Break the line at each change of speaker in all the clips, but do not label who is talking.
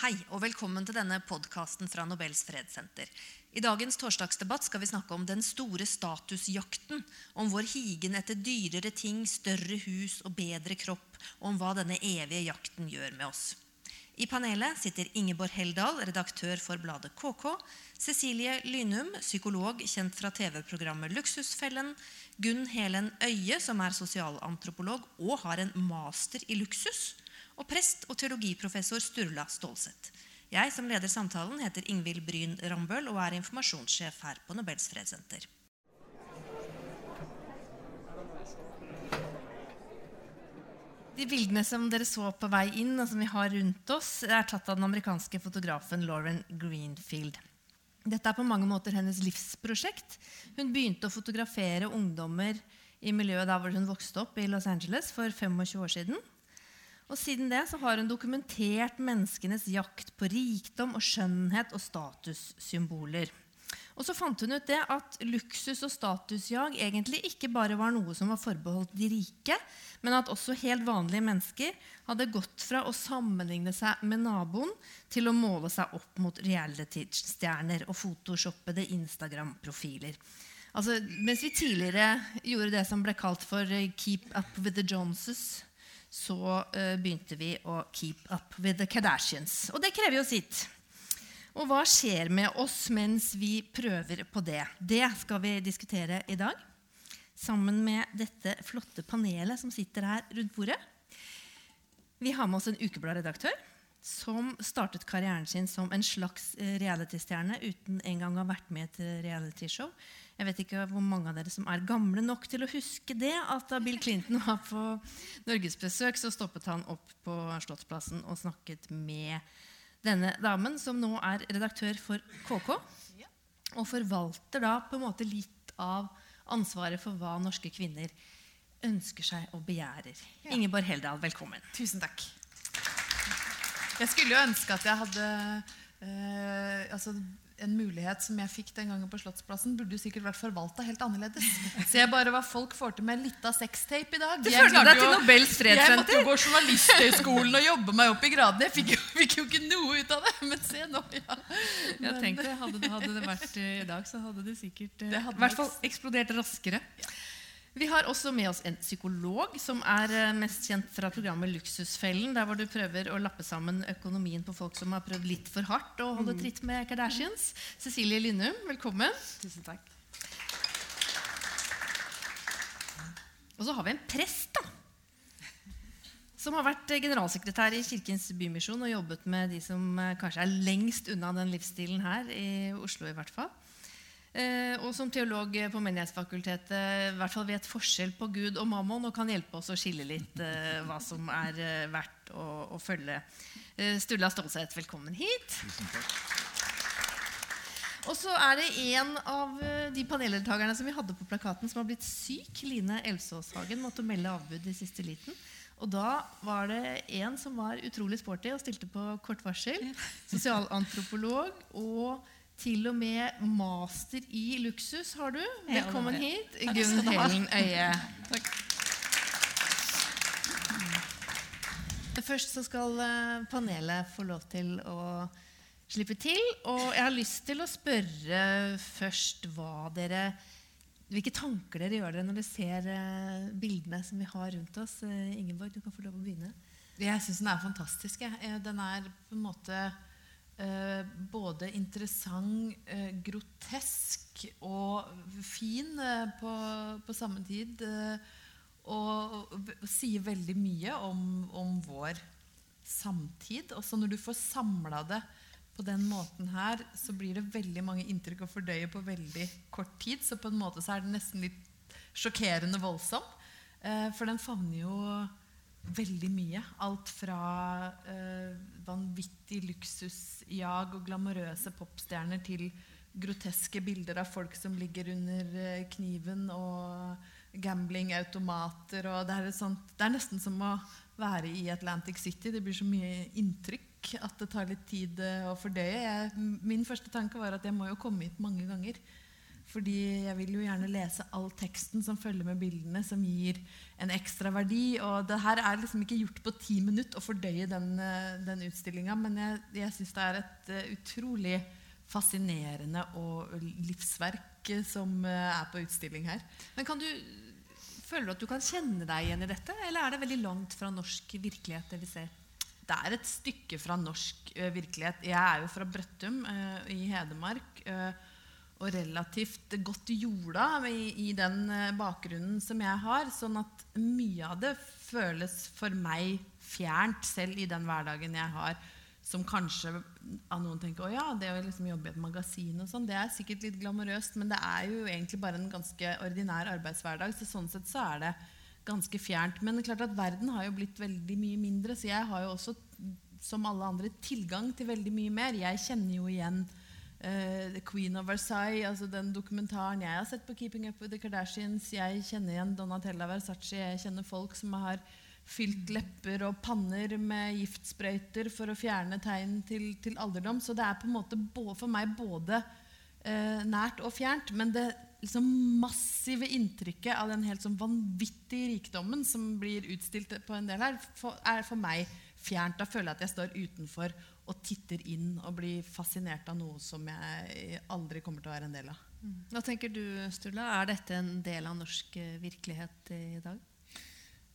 Hei og velkommen til denne podkasten fra Nobels fredssenter. I dagens torsdagsdebatt skal vi snakke om den store statusjakten. Om vår higen etter dyrere ting, større hus og bedre kropp. Og om hva denne evige jakten gjør med oss. I panelet sitter Ingeborg Heldal, redaktør for bladet KK. Cecilie Lynum, psykolog kjent fra TV-programmet Luksusfellen. Gunn Helen Øie, som er sosialantropolog og har en master i luksus. Og prest og teologiprofessor Sturla Stålseth. Jeg som leder samtalen, heter Ingvild Bryn Rambøll og er informasjonssjef her på Nobels fredssenter. De bildene som dere så på vei inn, og som vi har rundt oss, er tatt av den amerikanske fotografen Lauren Greenfield. Dette er på mange måter hennes livsprosjekt. Hun begynte å fotografere ungdommer i miljøet der hvor hun vokste opp i Los Angeles for 25 år siden. Og Siden det så har hun dokumentert menneskenes jakt på rikdom og skjønnhet og statussymboler. Og så fant hun ut det at luksus og statusjag egentlig ikke bare var noe som var forbeholdt de rike, men at også helt vanlige mennesker hadde gått fra å sammenligne seg med naboen til å måle seg opp mot reality-stjerner og photoshoppede Instagram-profiler. Altså, mens vi tidligere gjorde det som ble kalt for 'keep up with the Joneses', så uh, begynte vi å 'keep up with the Kardashians'. Og det krever jo sitt. Og hva skjer med oss mens vi prøver på det? Det skal vi diskutere i dag. Sammen med dette flotte panelet som sitter her rundt bordet. Vi har med oss en ukebladredaktør som startet karrieren sin som en slags eh, realitystjerne uten engang å ha vært med i et realityshow. Jeg vet ikke hvor mange av dere som er gamle nok til å huske det, at da Bill Clinton var på norgesbesøk, så stoppet han opp på Slottsplassen og snakket med denne damen, som nå er redaktør for KK, og forvalter da på en måte litt av ansvaret for hva norske kvinner ønsker seg og begjærer. Ja. Ingeborg Heldal, velkommen.
Tusen takk. Jeg skulle jo ønske at jeg hadde eh, altså, en mulighet som jeg fikk den gangen på Slottsplassen, burde jo sikkert vært forvalta helt annerledes. Så jeg bare hva folk får til med litt av sextape i dag.
Du følte deg til Nobels fredssenter?
Jeg måtte jo gå journalisthøgskolen og jobbe meg opp i gradene. Jeg fikk jo, fikk jo, ikke noe ut av det. Men se nå, ja.
Jeg tenkte, hadde, det, hadde det vært i dag, så hadde det sikkert eh, i hvert fall eksplodert raskere. Ja. Vi har også med oss en psykolog som er eh, mest kjent fra programmet Luksusfellen, der hvor du prøver å lappe sammen økonomien på folk som har prøvd litt for hardt å holde mm. tritt med Kardashians. Cecilie Lindum, velkommen.
Tusen takk.
Og så har vi en prest, da. Som har vært generalsekretær i Kirkens Bymisjon og jobbet med de som eh, kanskje er lengst unna den livsstilen her, i Oslo i hvert fall. Eh, og som teolog på Menighetsfakultetet i hvert fall vet forskjell på Gud og mammon og kan hjelpe oss å skille litt eh, hva som er eh, verdt å, å følge. Sturla Stålseth, velkommen hit. Tusen takk. Og så er det en av de paneldeltakerne som vi hadde på plakaten, som har blitt syk. Line Elsåshagen måtte melde avbud i siste liten. Og da var det en som var utrolig sporty og stilte på kort varsel. Sosialantropolog og til og med master i luksus har du. Velkommen hit, Gunn Helen Øie. Takk. Først så skal eh, panelet få lov til å slippe til. Og jeg har lyst til å spørre først dere hvilke tanker dere gjør dere når dere ser eh, bildene som vi har rundt oss. Eh, Ingeborg, du kan få lov å begynne.
Jeg syns den er fantastisk. Den er på en måte eh, både interessant, eh, grotesk og fin eh, på, på, samme tid. Eh, og, og, sier veldig mye om, om vår samtid. Også når du får samla det på den måten her, så blir det veldig mange inntrykk å fordøye på veldig kort tid. Så på en måte så er det nesten litt sjokkerende voldsom. Eh, for den favner jo veldig mye. Alt fra eh, vanvittig luksusjag og glamorøse popstjerner til groteske bilder av folk som ligger under eh, kniven, og gamblingautomater. Og det, er sånt, det er nesten som å være i Atlantic City. Det blir så mye inntrykk at det tar litt tid eh, å fordøye. Jeg, min første tanke var at jeg må jo komme hit mange ganger Fordi jeg vil jo gjerne lese all teksten som følger med bildene, som gir en ekstra verdi. Og det her er liksom ikke gjort på ti minutter å fordøye den, eh, den utstillinga, men jeg, jeg syns det er et uh, utrolig fascinerende og livsverk som uh, er på utstilling her.
Men kan du Føler du at du kan kjenne deg igjen i dette, eller er det veldig langt fra norsk virkelighet? det vi ser?
Det er et stykke fra norsk virkelighet. Jeg er jo fra Brøttum i Hedmark. Og relativt godt jorda i, i, den bakgrunnen som jeg har. Sånn at mye av det føles for meg fjernt, selv i den hverdagen jeg har. Som kanskje av noen tenker å ja, det å liksom jobbe i et magasin og sånn, det er sikkert litt glamorøst, men det er jo egentlig bare en ganske ordinær arbeidshverdag. Så sånn sett så er det ganske fjernt. Men det er klart at verden har jo blitt veldig mye mindre, så jeg har jo også, som alle andre, tilgang til veldig mye mer. Jeg kjenner jo igjen Uh, The Queen of Versailles, altså den dokumentaren jeg har sett på Keeping Up with the Kardashians. Jeg kjenner igjen Donatella Versace. Jeg kjenner folk som har fylt lepper og panner med giftsprøyter for å fjerne tegn til, til, alderdom. Så det er på en måte for meg både uh, nært og fjernt. Men det liksom massive inntrykket av den helt sånn vanvittige rikdommen som blir utstilt på en del her, for, er for meg fjernt. Da føler jeg at jeg står utenfor og titter inn og blir fascinert av noe som jeg aldri kommer til å være en del av.
Mm. Hva tenker du, Sturla? Er dette en del av norsk eh, virkelighet i dag?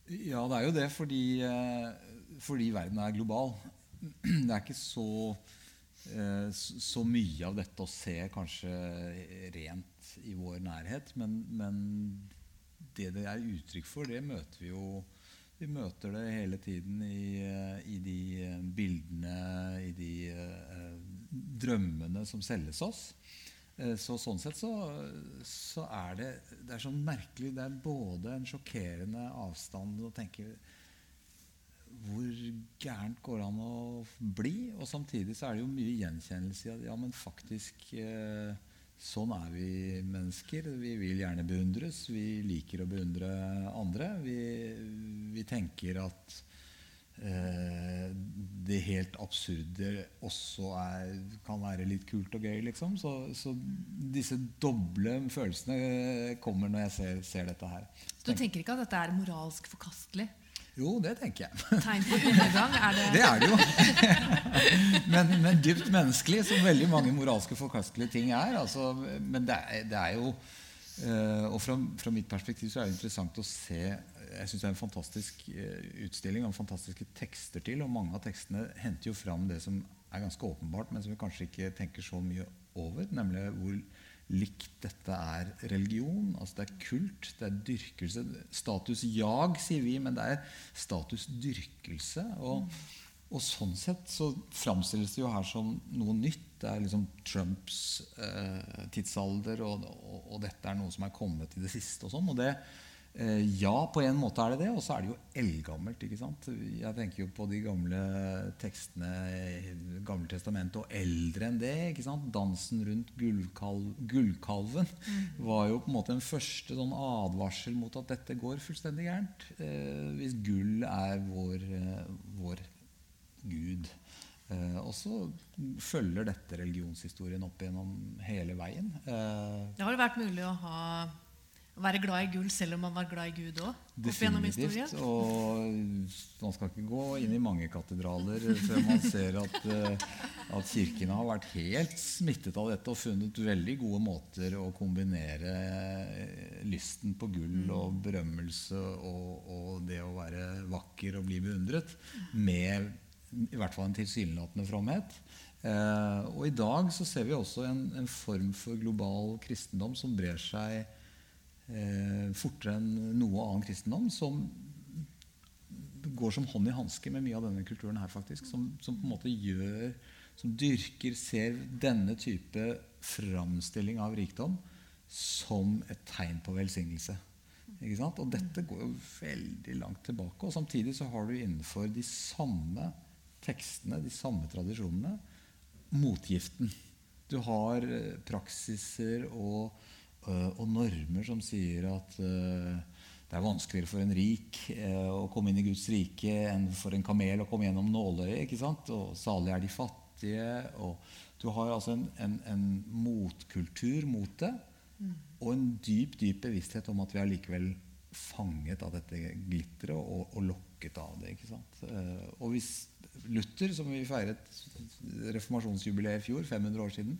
Ja, det er jo det fordi, eh, fordi verden er global. Det er ikke så, eh, så mye av dette å se kanskje rent i vår nærhet. Men, men det det er uttrykk for, det møter vi jo vi møter det hele tiden i, eh, i de eh, bildene, i de uh, drømmene som selges oss. Uh, så Sånn sett så, så, er det det er sånn merkelig Det er både en sjokkerende avstand å tenke hvor gærent går det an å bli? Og samtidig så er det jo mye gjenkjennelse i at ja, men faktisk uh, Sånn er vi mennesker. Vi vil gjerne beundres. Vi liker å beundre andre. Vi, vi tenker at eh, det helt absurde også er, kan være litt kult og gøy. Liksom. Så, så, disse doble følelsene kommer når jeg ser, ser dette her.
Så du tenker ikke at dette er moralsk forkastelig?
Jo, det tenker jeg.
Tegn på undergang? Er det
Det er det jo. men, men, dypt menneskelig, som veldig mange moralske forkastelige ting er. Altså, men det er, det er jo uh, Og fra, fra, mitt perspektiv så er det interessant å se Jeg syns det er en fantastisk uh, utstilling og fantastiske tekster til. Og mange av tekstene henter jo fram det som er ganske åpenbart, men som vi kanskje ikke tenker så mye over. Nemlig hvor likt dette er religion. altså Det er kult, det er dyrkelse. Status jag, sier vi, men det er status dyrkelse. Og, og sånn sett så framstilles det jo her som noe nytt. Det er liksom Trumps eh, tidsalder, og, og, og, dette er noe som er kommet i det siste. og sånn, og det ja, på en måte er det det, og så er det jo eldgammelt. ikke sant? Jeg tenker jo på de gamle tekstene i Gamle testamentet, og eldre enn det. ikke sant? Dansen rundt gullkalv, gullkalven mm. var jo på en måte en første sånn advarsel mot at dette går fullstendig gærent. Eh, hvis gull er vår, eh, vår gud. Eh, og så følger dette religionshistorien opp gjennom hele veien.
Eh, det har det vært mulig å ha å være glad i gull selv om man var glad i Gud òg?
Definitivt. Og man skal ikke gå inn i mange katedraler før man ser at, eh, at kirkene har vært helt smittet av dette og funnet veldig gode måter å kombinere eh, lysten på gull mm. og berømmelse og, og det å være vakker og bli beundret med i hvert fall en tilsynelatende fromhet. Eh, og i dag så ser vi også en, en form for global kristendom som brer seg eh, fortere enn noe annen kristendom, som går som hånd i hanske med mye av denne kulturen her, faktisk. Som, som, på en måte gjør Som dyrker, ser denne type framstilling av rikdom som et tegn på velsignelse. Ikke sant? Og dette går jo veldig langt tilbake. Og samtidig så har du innenfor de samme tekstene, de samme tradisjonene, motgiften. Du har eh, praksiser og og normer som sier at eh, det er vanskeligere for en rik eh, å komme inn i Guds rike enn for en kamel å komme gjennom nåløyet. ikke sant? Og salig er de fattige. og Du har altså en, en, en motkultur mot det Og en dyp, dyp bevissthet om at vi allikevel fanget av dette glitteret og, og, lokket av det. ikke sant? Eh, og hvis Luther, som vi feiret reformasjonsjubileet i fjor, 500 år siden,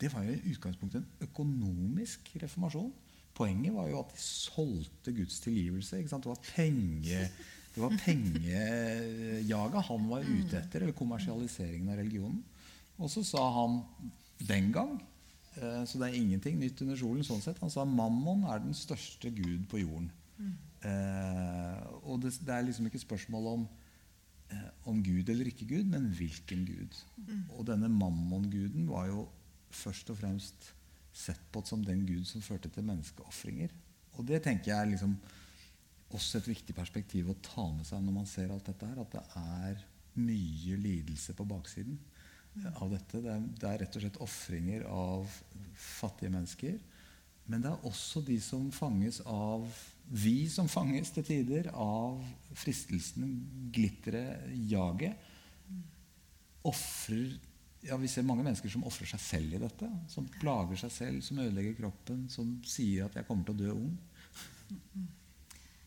det var jo i utgangspunktet en økonomisk reformasjon. Poenget var jo at de solgte Guds tilgivelse. ikke sant? Det var penge... Det var pengejaget han var ute etter, eller kommersialiseringen av religionen. Og så sa han den gang eh, Så det er ingenting nytt under solen. sånn sett, Han sa mammon er den største gud på jorden. Eh, og det, det, er liksom ikke spørsmål om, eh, om Gud eller ikke Gud, men hvilken Gud. Mm. Og denne mammon-guden var jo først og fremst sett på som den Gud som førte til menneskeofringer. Og det tenker jeg er liksom også et viktig perspektiv å ta med seg når man ser alt dette her. At det er mye lidelse på baksiden av dette. Det er, det er rett og slett ofringer av fattige mennesker. Men det er også de som fanges av vi som fanges til tider av fristelsen, glitteret, jaget, ofrer ja, Vi ser mange mennesker som ofrer seg selv i dette. Som plager seg selv, som ødelegger kroppen, som sier at 'jeg kommer til å dø ung'.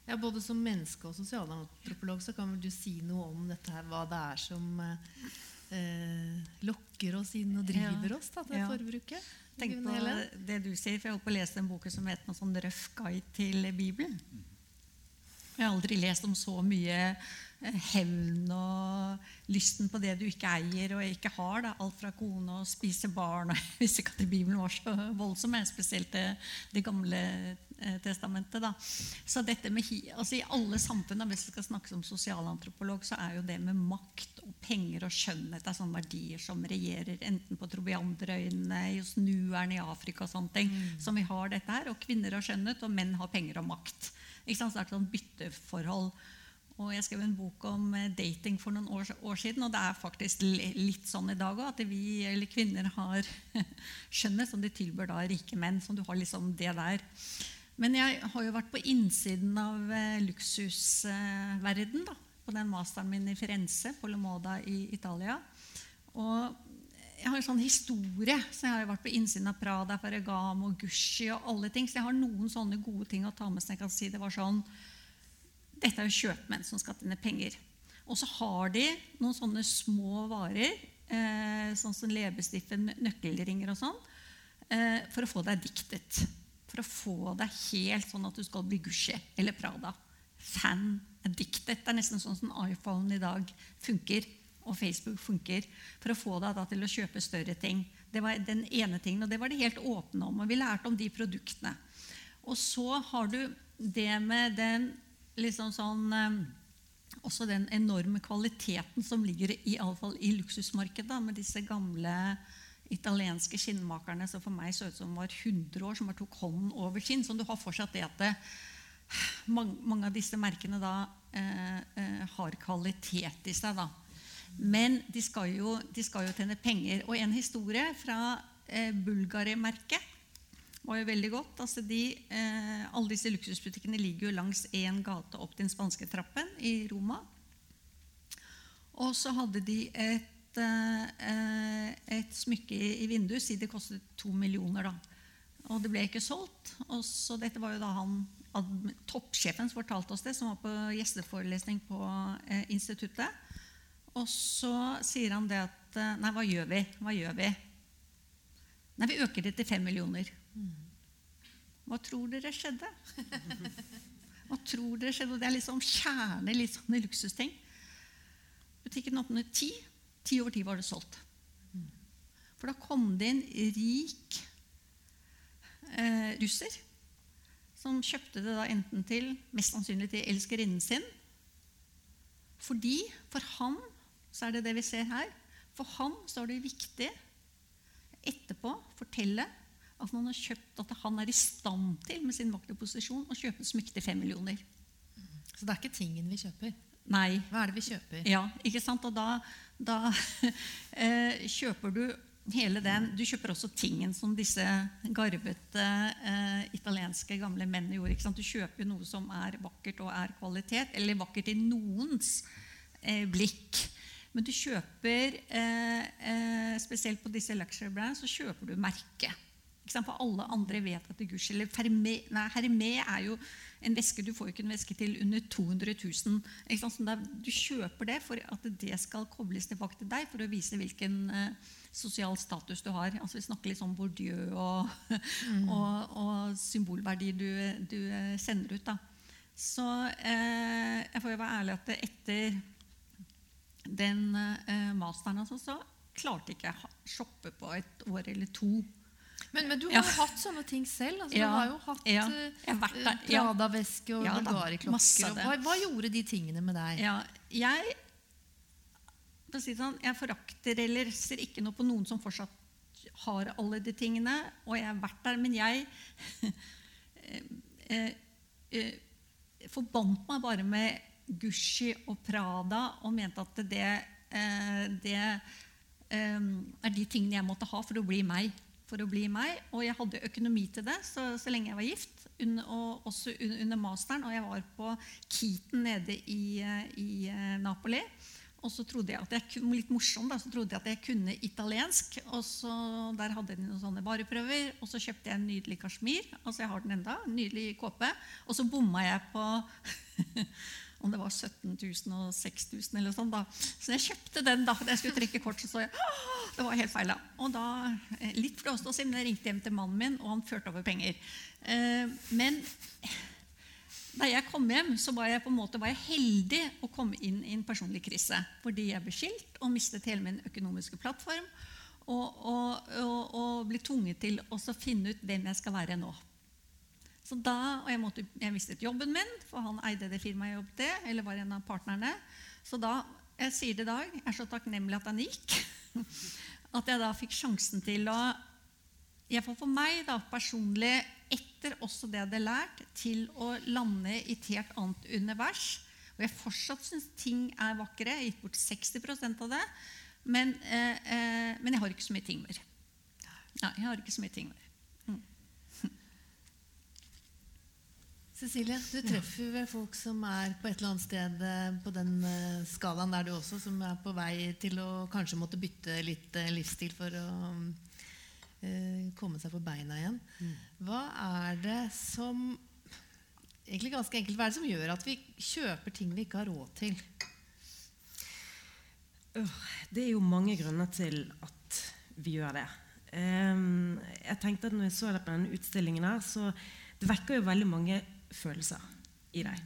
Ja, Både som menneske og sosialantropolog så kan du si noe om dette her, hva det er som eh, lokker oss inn og driver ja. oss da, til ja. forbruket?
Tenk på det du sier, for Jeg holdt på å lese en bok som heter noe sånn Røff guide til Bibelen. Jeg har aldri lest om så mye eh, hevn og lysten på det du ikke eier og ikke har. Da. Alt fra kone og spise barn. og Jeg visste ikke at Bibelen var så voldsom, spesielt det, det gamle Eh, testamentet. Da. Så dette med, altså I alle samfunn, hvis vi skal snakke som sosialantropolog, så er jo det med makt og penger og skjønnhet er sånne verdier som regjerer enten på Trobianderøyene, hos nueren i Afrika og sånne ting. Mm. som vi har dette her, Og kvinner har skjønnhet, og menn har penger og makt. Ikke sant? Det er et sånn bytteforhold. Og jeg skrev en bok om eh, dating for noen år, år siden, og det er faktisk litt sånn i dag òg at vi eller kvinner har skjønnet som de tilbyr da rike menn. Som du har liksom det der. Men jeg har jo vært på innsiden av eh, luksusverden da, på den masteren min i Firenze, på Lomoda i Italia. Og jeg har en sånn historie, så jeg har vært på innsiden av Prada, Ferragamo, Gucci og alle ting. Så jeg har noen sånne gode ting å ta med. seg. si det var sånn Dette er jo kjøpmenn som skal tjene penger. Og så har de noen sånne små varer, eh, sånn som leppestiften, nøkkelringer og sånn, eh, for å få deg diktet for å få deg helt sånn at du skal bli Gucci eller Prada. Fan-diktet. Det er nesten sånn som iPhone i dag funker, og Facebook funker, for å få deg da til å kjøpe større ting. Det var den ene tingen, og det var det helt åpne om. Og vi lærte om de produktene. Og så har du det med den liksom sånn eh, Også den enorme kvaliteten som ligger i, fall i luksusmarkedet, med disse gamle italienske skinnmakerne som for meg så ut som var 100 år, som bare tok hånden over skinn. Så du har fortsatt det at det, mange, mange, av disse merkene da eh, eh, har kvalitet i seg. da. Men de skal, jo, de skal jo tjene penger. Og en historie fra eh, Bulgari-merket var jo veldig godt. Altså de, eh, alle disse luksusbutikkene ligger jo langs én gate opp den spanske trappen i Roma. Og så hadde de et Eh, et smykke i vinduet. Si det kostet to millioner. da. Og det ble ikke solgt. Og så dette var jo da han, toppsjefen som fortalte oss det, som var på gjesteforelesning på eh, instituttet. Og så sier han det at eh, Nei, hva gjør vi? Hva gjør vi? Nei, vi øker det til fem millioner. Hva tror dere skjedde? Hva tror dere skjedde? Det er liksom kjerne litt sånne luksusting. Butikken åpnet ti. Ti over ti var det solgt. For da kom det en rik eh, russer som kjøpte det da enten til mest sannsynlig til elskerinnen sin. Fordi for han så er det det vi ser her. For han så er det viktig etterpå fortelle at man har kjøpt at han er i stand til med sin makt posisjon å kjøpe smykke til fem millioner.
Så det er ikke tingen vi kjøper?
Nei.
Hva er det vi kjøper?
Ja, ikke sant? Og da, da eh, kjøper du hele den. Du kjøper også tingen som disse garvete eh, italienske gamle mennene gjorde. Ikke sant? Du kjøper noe som er vakkert og er kvalitet, eller vakkert i noens eh, blikk. Men du kjøper, eh, eh, spesielt på disse luxury brands, så kjøper du merke. For alle andre vet at det Gucci. Eller Hermé er jo en veske du får jo ikke en veske til under 200 000. du kjøper det for at det skal kobles tilbake til deg for å vise hvilken uh, sosial status du har. Altså Vi snakker litt om Bourdieu og, mm. og, og symbolverdi du, du, eh, sender ut. da. Så eh, jeg får jo være ærlig at etter den eh, masteren altså, så klarte ikke jeg å shoppe på et år eller to.
Men, men, du har jo hatt sånne ting selv. Altså, ja, du har jo hatt ja, uh, Prada-veske og ja, Bulgari-klokker. Hva, hva, gjorde de tingene med deg?
Ja, jeg, si sånn, jeg forakter eller ser ikke noe på noen som fortsatt har alle de tingene. Og jeg har vært der. Men jeg eh, eh, eh, forbandt meg bare med Gucci og Prada og mente at det, eh, det eh, er de tingene jeg måtte ha for å bli meg for å bli meg. Og jeg hadde økonomi til det så, så lenge jeg var gift, og også under, masteren. Og jeg var på Keaton nede i, i eh, Napoli. Og så trodde jeg at jeg litt morsom da, så trodde jeg at jeg kunne italiensk. og så Der hadde de noen sånne vareprøver. Og så kjøpte jeg en nydelig kasjmir. altså jeg har den enda, en nydelig kåpe. Og så bomma jeg på om det var 17 000 og 6000 eller sånn. da. Så jeg kjøpte den da jeg skulle trekke kort. Så så jeg det var helt feil. da. Og da, eh, Litt flåsete, men jeg ringte hjem til mannen min, og han førte over penger. Eh, men da jeg kom hjem, så var jeg på en måte heldig å komme inn i en personlig krise. Fordi jeg ble skilt og mistet hele min økonomiske plattform. Og, og, og, og ble tvunget til å finne ut hvem jeg skal være nå. Så da, og jeg, måtte, jeg mistet jobben min, for han eide det firmaet jeg jobbet i. eller var en av partnerne. Så da, jeg sier det i dag, jeg er så takknemlig at han gikk. At jeg da fikk sjansen til å jeg får for meg da, personlig, etter også det jeg hadde lært, til å lande i et helt annet univers. Og jeg fortsatt syns ting er vakre. Jeg har gitt bort 60% av det. Men, eh, eh, men, jeg har ikke så mye ting mer. Nei, jeg har ikke så mye ting mer.
Cecilie, du treffer vel folk som er på et eller annet sted eh, på den eh, skalaen der du også, som er på vei til å kanskje måtte bytte litt eh, livsstil for å uh, komme seg på beina igjen. Mm. Hva er det som egentlig ganske enkelt, hva er det som gjør at vi kjøper ting vi ikke har råd til?
Det er jo mange grunner til at vi gjør det. jeg tenkte at når jeg så det på denne utstillingen, her, så det vekker jo veldig mange følelser i deg.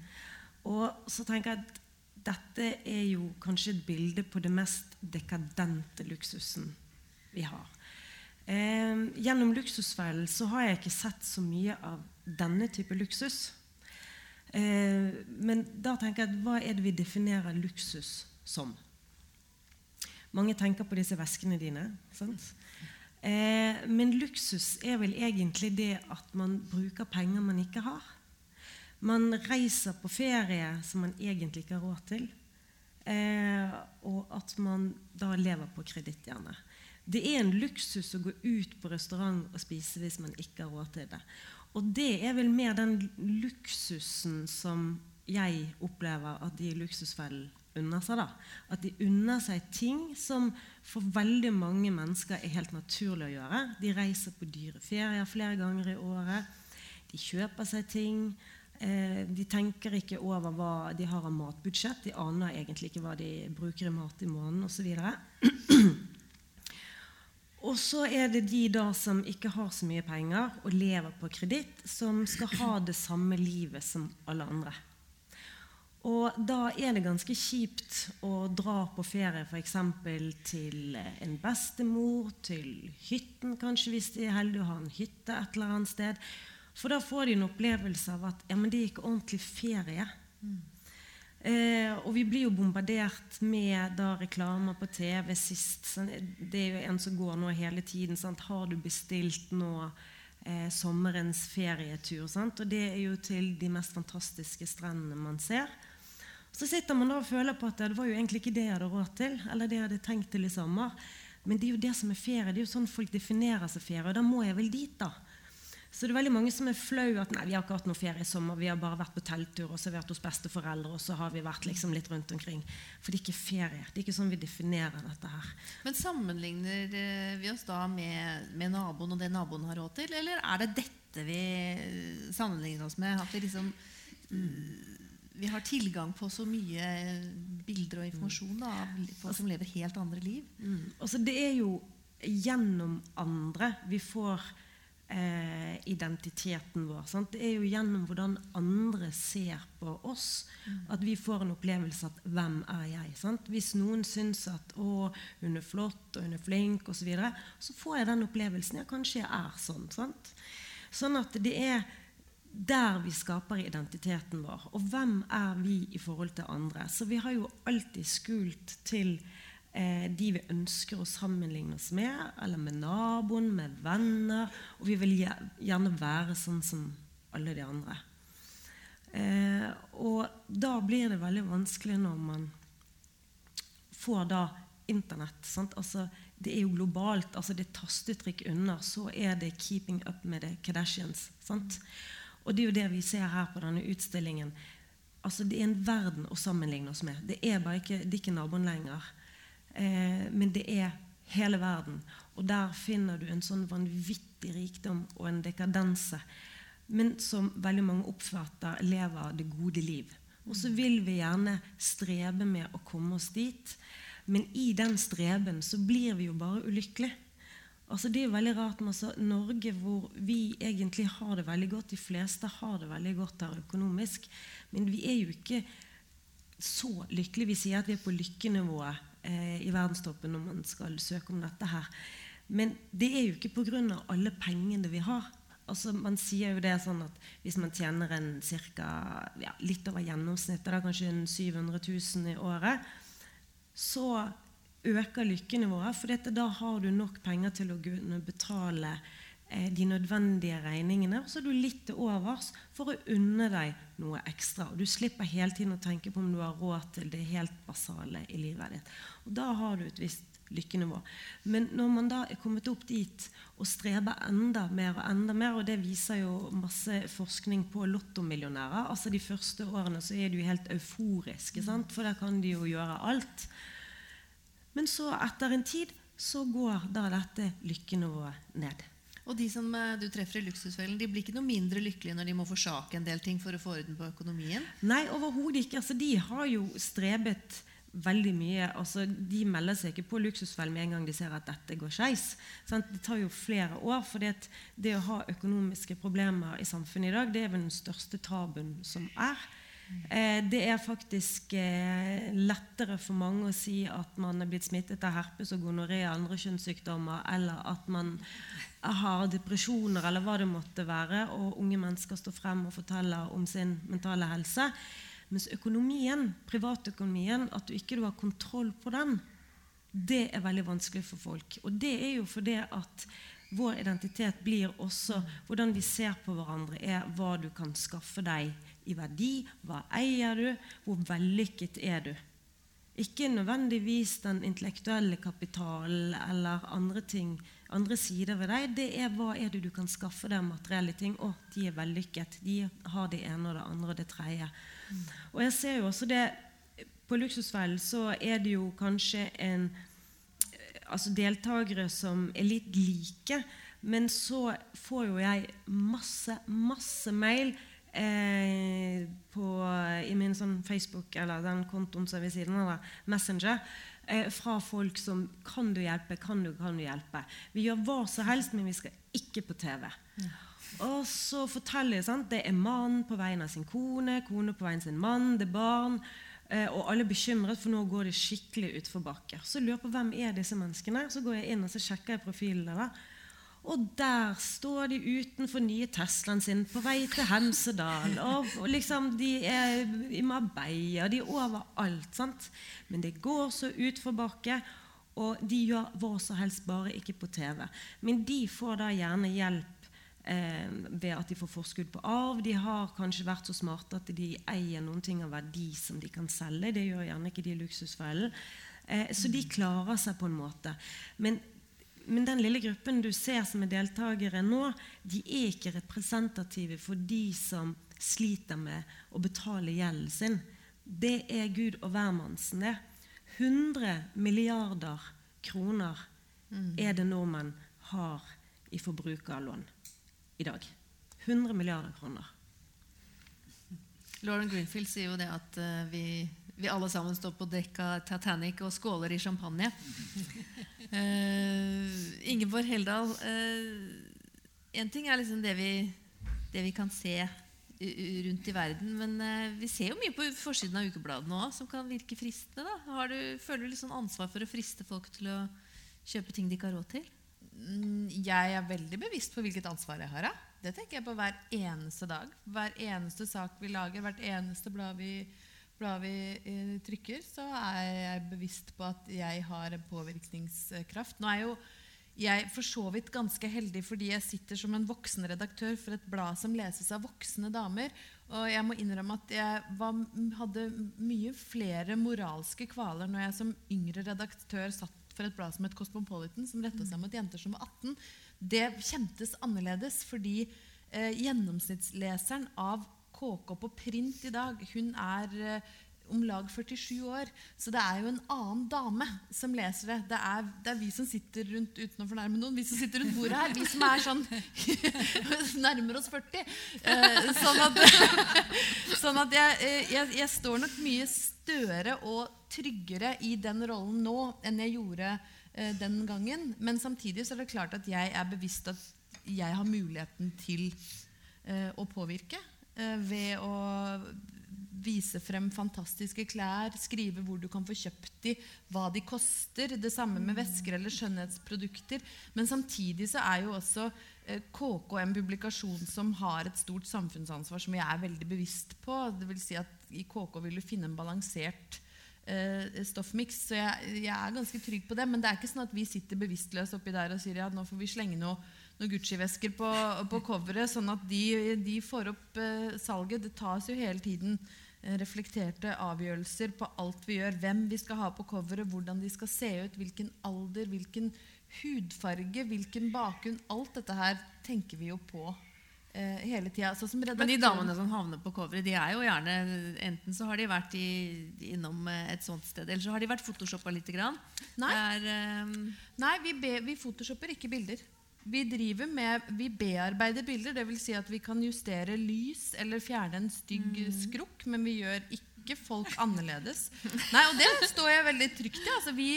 Og så tenker jeg at dette er jo kanskje et bilde på det mest dekadente luksusen vi har. Eh, gjennom Luksusfellen så har jeg ikke sett så mye av denne type luksus. Eh, men da tenker jeg at hva er det vi definerer luksus som? Mange tenker på disse veskene dine. Eh, men luksus er vel egentlig det at man bruker penger man ikke har. Man reiser på ferie som man egentlig ikke har råd til. Eh, og at man da lever på kreditt, gjerne. Det er en luksus å gå ut på restaurant og spise hvis man ikke har råd til det. Og det er vel mer den luksusen som jeg opplever at de i Luksusfellen unner seg. da. At de unner seg ting som for veldig mange mennesker er helt naturlig å gjøre. De reiser på dyre ferier flere ganger i året. De kjøper seg ting. Eh, de tenker ikke over hva de har av matbudsjett. De aner egentlig ikke hva de bruker i mat i måneden osv. Og så er det de da som ikke har så mye penger og lever på kreditt, som skal ha det samme livet som alle andre. Og da er det ganske kjipt å dra på ferie f.eks. til en bestemor, til hytten kanskje, hvis de er heldige å ha en hytte et eller annet sted. For da får de en opplevelse av at ja, men det ikke ordentlig ferie. Mm. Eh, og vi blir jo bombardert med da reklamer på TV sist. Sånn, det er jo en som går nå hele tiden. Sant? Har du bestilt nå eh, sommerens ferietur? Sant? Og det er jo til de mest fantastiske strendene man ser. Så sitter man da og føler på at det var jo egentlig ikke det jeg hadde råd til. eller det jeg hadde tenkt til i sommer. Men det er jo det som er ferie. Det er jo sånn folk definerer seg ferie. Og da må jeg vel dit, da. Så det er veldig mange som er flau at nei, vi har ikke hatt noe ferie i sommer, vi har bare vært på telttur og så har vi vært hos besteforeldre, og så har vi vært liksom litt rundt omkring. For det er ikke ferie. Det er ikke sånn vi definerer dette her.
Men sammenligner eh, vi oss da med, med naboen og det naboen har råd til, eller er det dette vi eh, sammenligner oss med? At vi liksom mm, vi har tilgang på så mye bilder og informasjon da, av folk som lever helt andre liv.
Mm. Altså, det er jo gjennom andre vi får eh, identiteten vår. Sant? Det er jo gjennom hvordan andre ser på oss, at vi får en opplevelse at 'hvem er jeg?' Sant? Hvis noen syns at 'å, hun er flott, og hun er flink', osv., så, videre, så får jeg den opplevelsen. Ja, kanskje jeg er sånn. Sant? Sånn at det er der vi skaper identiteten vår. Og hvem er vi i forhold til andre? Så vi har jo alltid skult til eh, de vi ønsker å sammenligne oss med, eller med naboen, med venner. Og vi vil gjerne være sånn som alle de andre. Eh, og da blir det veldig vanskelig når man får da Internett. Altså, det er jo globalt. altså Det er tastetrykk under, så er det 'keeping up med the Kardashians'. Sant? Og det er jo det vi ser her på denne utstillingen. Altså Det er en verden å sammenligne oss med. Det er bare ikke, det er ikke naboen lenger. Eh, men det er hele verden. Og der finner du en sånn vanvittig rikdom og en dekadense. Men som veldig mange oppfatter lever det gode liv. Og så vil vi gjerne strebe med å komme oss dit. Men i den streben så blir vi jo bare ulykkelige. Altså Det er veldig rart med altså, Norge, hvor vi egentlig har det veldig godt. De fleste har det veldig godt her økonomisk. Men vi er jo ikke så lykkelige. Vi sier at vi er på lykkenivået eh, i verdenstoppen når man skal søke om dette her. Men det er jo ikke pga. alle pengene vi har. Altså Man sier jo det sånn at hvis man tjener en cirka, ja, litt over gjennomsnittet, da kanskje 700 000 i året, så øker lykkenivået. For da har du nok penger til å kunne betale eh, de nødvendige regningene. Og så er du litt til overs for å unne deg noe ekstra. Og du slipper hele tiden å tenke på om du har råd til det helt basale i livet ditt. Og da har du et visst lykkenivå. Men når man da er kommet opp dit og streber enda mer og enda mer, og det viser jo masse forskning på lottomillionærer altså De første årene så er jo helt euforiske, sant? for der kan de jo gjøre alt. Men så, etter en tid, så går da dette lykkenivået ned.
Og de som eh, du treffer i Luksusfellen, de blir ikke noe mindre lykkelige når de må forsake en del ting for å få orden på økonomien?
Nei, overhodet ikke. Altså, de har jo strebet veldig mye. Altså, de melder seg ikke på Luksusfellen med en gang de ser at dette går skeis. Det tar jo flere år. For det å ha økonomiske problemer i samfunnet i dag, det er vel den største tabuen som er. Eh, det er faktisk eh, lettere for mange å si at man er blitt smittet av herpes og gonoré og andre kjønnssykdommer, eller at man har depresjoner, eller hva det måtte være, og unge mennesker står frem og forteller om sin mentale helse. Mens økonomien, privatøkonomien, at du ikke har kontroll på den, det er veldig vanskelig for folk. Og det er jo fordi at vår identitet blir også hvordan vi ser på hverandre, er hva du kan skaffe deg i verdi. Hva eier du? Hvor vellykket er du? Ikke nødvendigvis den intellektuelle kapitalen eller andre ting, andre sider ved deg. Det er hva er det du kan skaffe deg materielle ting. Å, de er vellykket. De har det ene og det andre og det tredje. Og jeg ser jo også det På Luksusfellen så er det jo kanskje en altså deltakere som er litt like. Men så får jo jeg masse, masse mail eh, på, i min sånn Facebook, eller den kontoen som er ved siden av, Messenger, eh, fra folk som 'Kan du hjelpe? Kan du, kan du hjelpe?' Vi gjør hva som helst, men vi skal ikke på TV. Ja. Og så forteller jeg sant? det er mann på vegne av sin kone, kone på vegne av sin mann, det er barn. Eh, og alle er bekymret, for nå går det skikkelig utforbakke. Så lurer jeg på hvem er disse menneskene. Så går jeg inn og så sjekker jeg profilene. Da. Og der står de utenfor nye Teslaen sin på vei til Hemsedal. Og, og liksom, De er i Marbella, de er overalt. sant? Men det går så utforbakke, og de gjør hva som helst, bare ikke på TV. Men de får da gjerne hjelp eh, ved at de får forskudd på arv. De har kanskje vært så smarte at de eier noen ting av verdi som de kan selge. Det gjør gjerne ikke de i luksusfellen. Eh, så de klarer seg på en måte. Men men den lille gruppen du ser som er deltakere nå, de er ikke representative for de som sliter med å betale gjelden sin. Det er Gud og hvermannsen, det. 100 milliarder kroner er det nordmenn har i forbrukerlån i dag. 100 milliarder kroner.
Lauren Greenfield sier jo det at eh, vi, vi alle sammen står på dekk av Titanic og skåler i champagne. Uh, Ingeborg Heldal, én ting er liksom det vi, det vi kan se rundt i verden, men uh, vi ser jo mye på forsiden av ukebladene òg som kan virke fristende. Da. Har du, føler du litt sånn ansvar for å friste folk til å kjøpe ting de ikke har råd til?
Mm, Jeg er veldig bevisst på hvilket ansvar jeg har. Ja. Det tenker jeg på hver eneste dag. Hver eneste sak vi lager, hvert eneste blad vi, blad vi eh, trykker, så er jeg bevisst på at jeg har en påvirkningskraft. Nå er jo jeg for så vidt ganske heldig fordi jeg sitter som en voksen redaktør for et blad som leses av voksne damer. Og jeg må innrømme at jeg var, hadde mye flere moralske kvaler når jeg som yngre redaktør satt for et blad som het Cosmopolitan, som retta seg mot jenter som var 18. Det kjentes annerledes fordi eh, gjennomsnittsleseren av KK på print i dag, hun er eh, om lag 47 år. Så det er jo en annen dame som leser det. Det er, det er vi som sitter rundt uten å fornærme noen, vi som sitter rundt bordet her. Vi som er sånn nærmer oss 40. Eh, sånn at, sånn at jeg, eh, jeg, jeg står nok mye større og tryggere i den rollen nå enn jeg gjorde eh, den gangen. Men samtidig så er det klart at jeg er bevisst at jeg har muligheten til eh, å påvirke ved å vise frem fantastiske klær, skrive hvor du kan få kjøpt de, hva de koster. Det samme med væsker eller skjønnhetsprodukter. Men samtidig så er jo også eh, KK en publikasjon som har et stort samfunnsansvar som jeg er veldig bevisst på. Det vil si at I KK vil du finne en balansert eh, stoffmiks. Så jeg, jeg er ganske trygg på det. Men det er ikke sånn at vi sitter bevisstløse oppi der og sier ja, nå får vi slenge noe noen Gucci-vesker på, på coveret, sånn at de, de får opp eh, salget. Det tas jo hele tiden eh, reflekterte avgjørelser på alt vi gjør. Hvem vi skal ha på coveret, hvordan de skal se ut, hvilken alder, hvilken hudfarge, hvilken bakgrunn. Alt dette her tenker vi jo på eh, hele tida. Så som
Men de damene som havner på coveret, de er jo gjerne Enten så har de vært i, innom eh, et sånt sted, eller så har de vært photoshoppa lite grann.
Nei.
Er, eh,
Nei, vi, be, vi photoshopper ikke bilder. Vi med, vi bearbeider bilder, dvs. Si at vi kan justere lys eller fjerne en stygg skrukk, men vi gjør ikke folk annerledes. Nei, Og det står jeg veldig trygt i. Altså, vi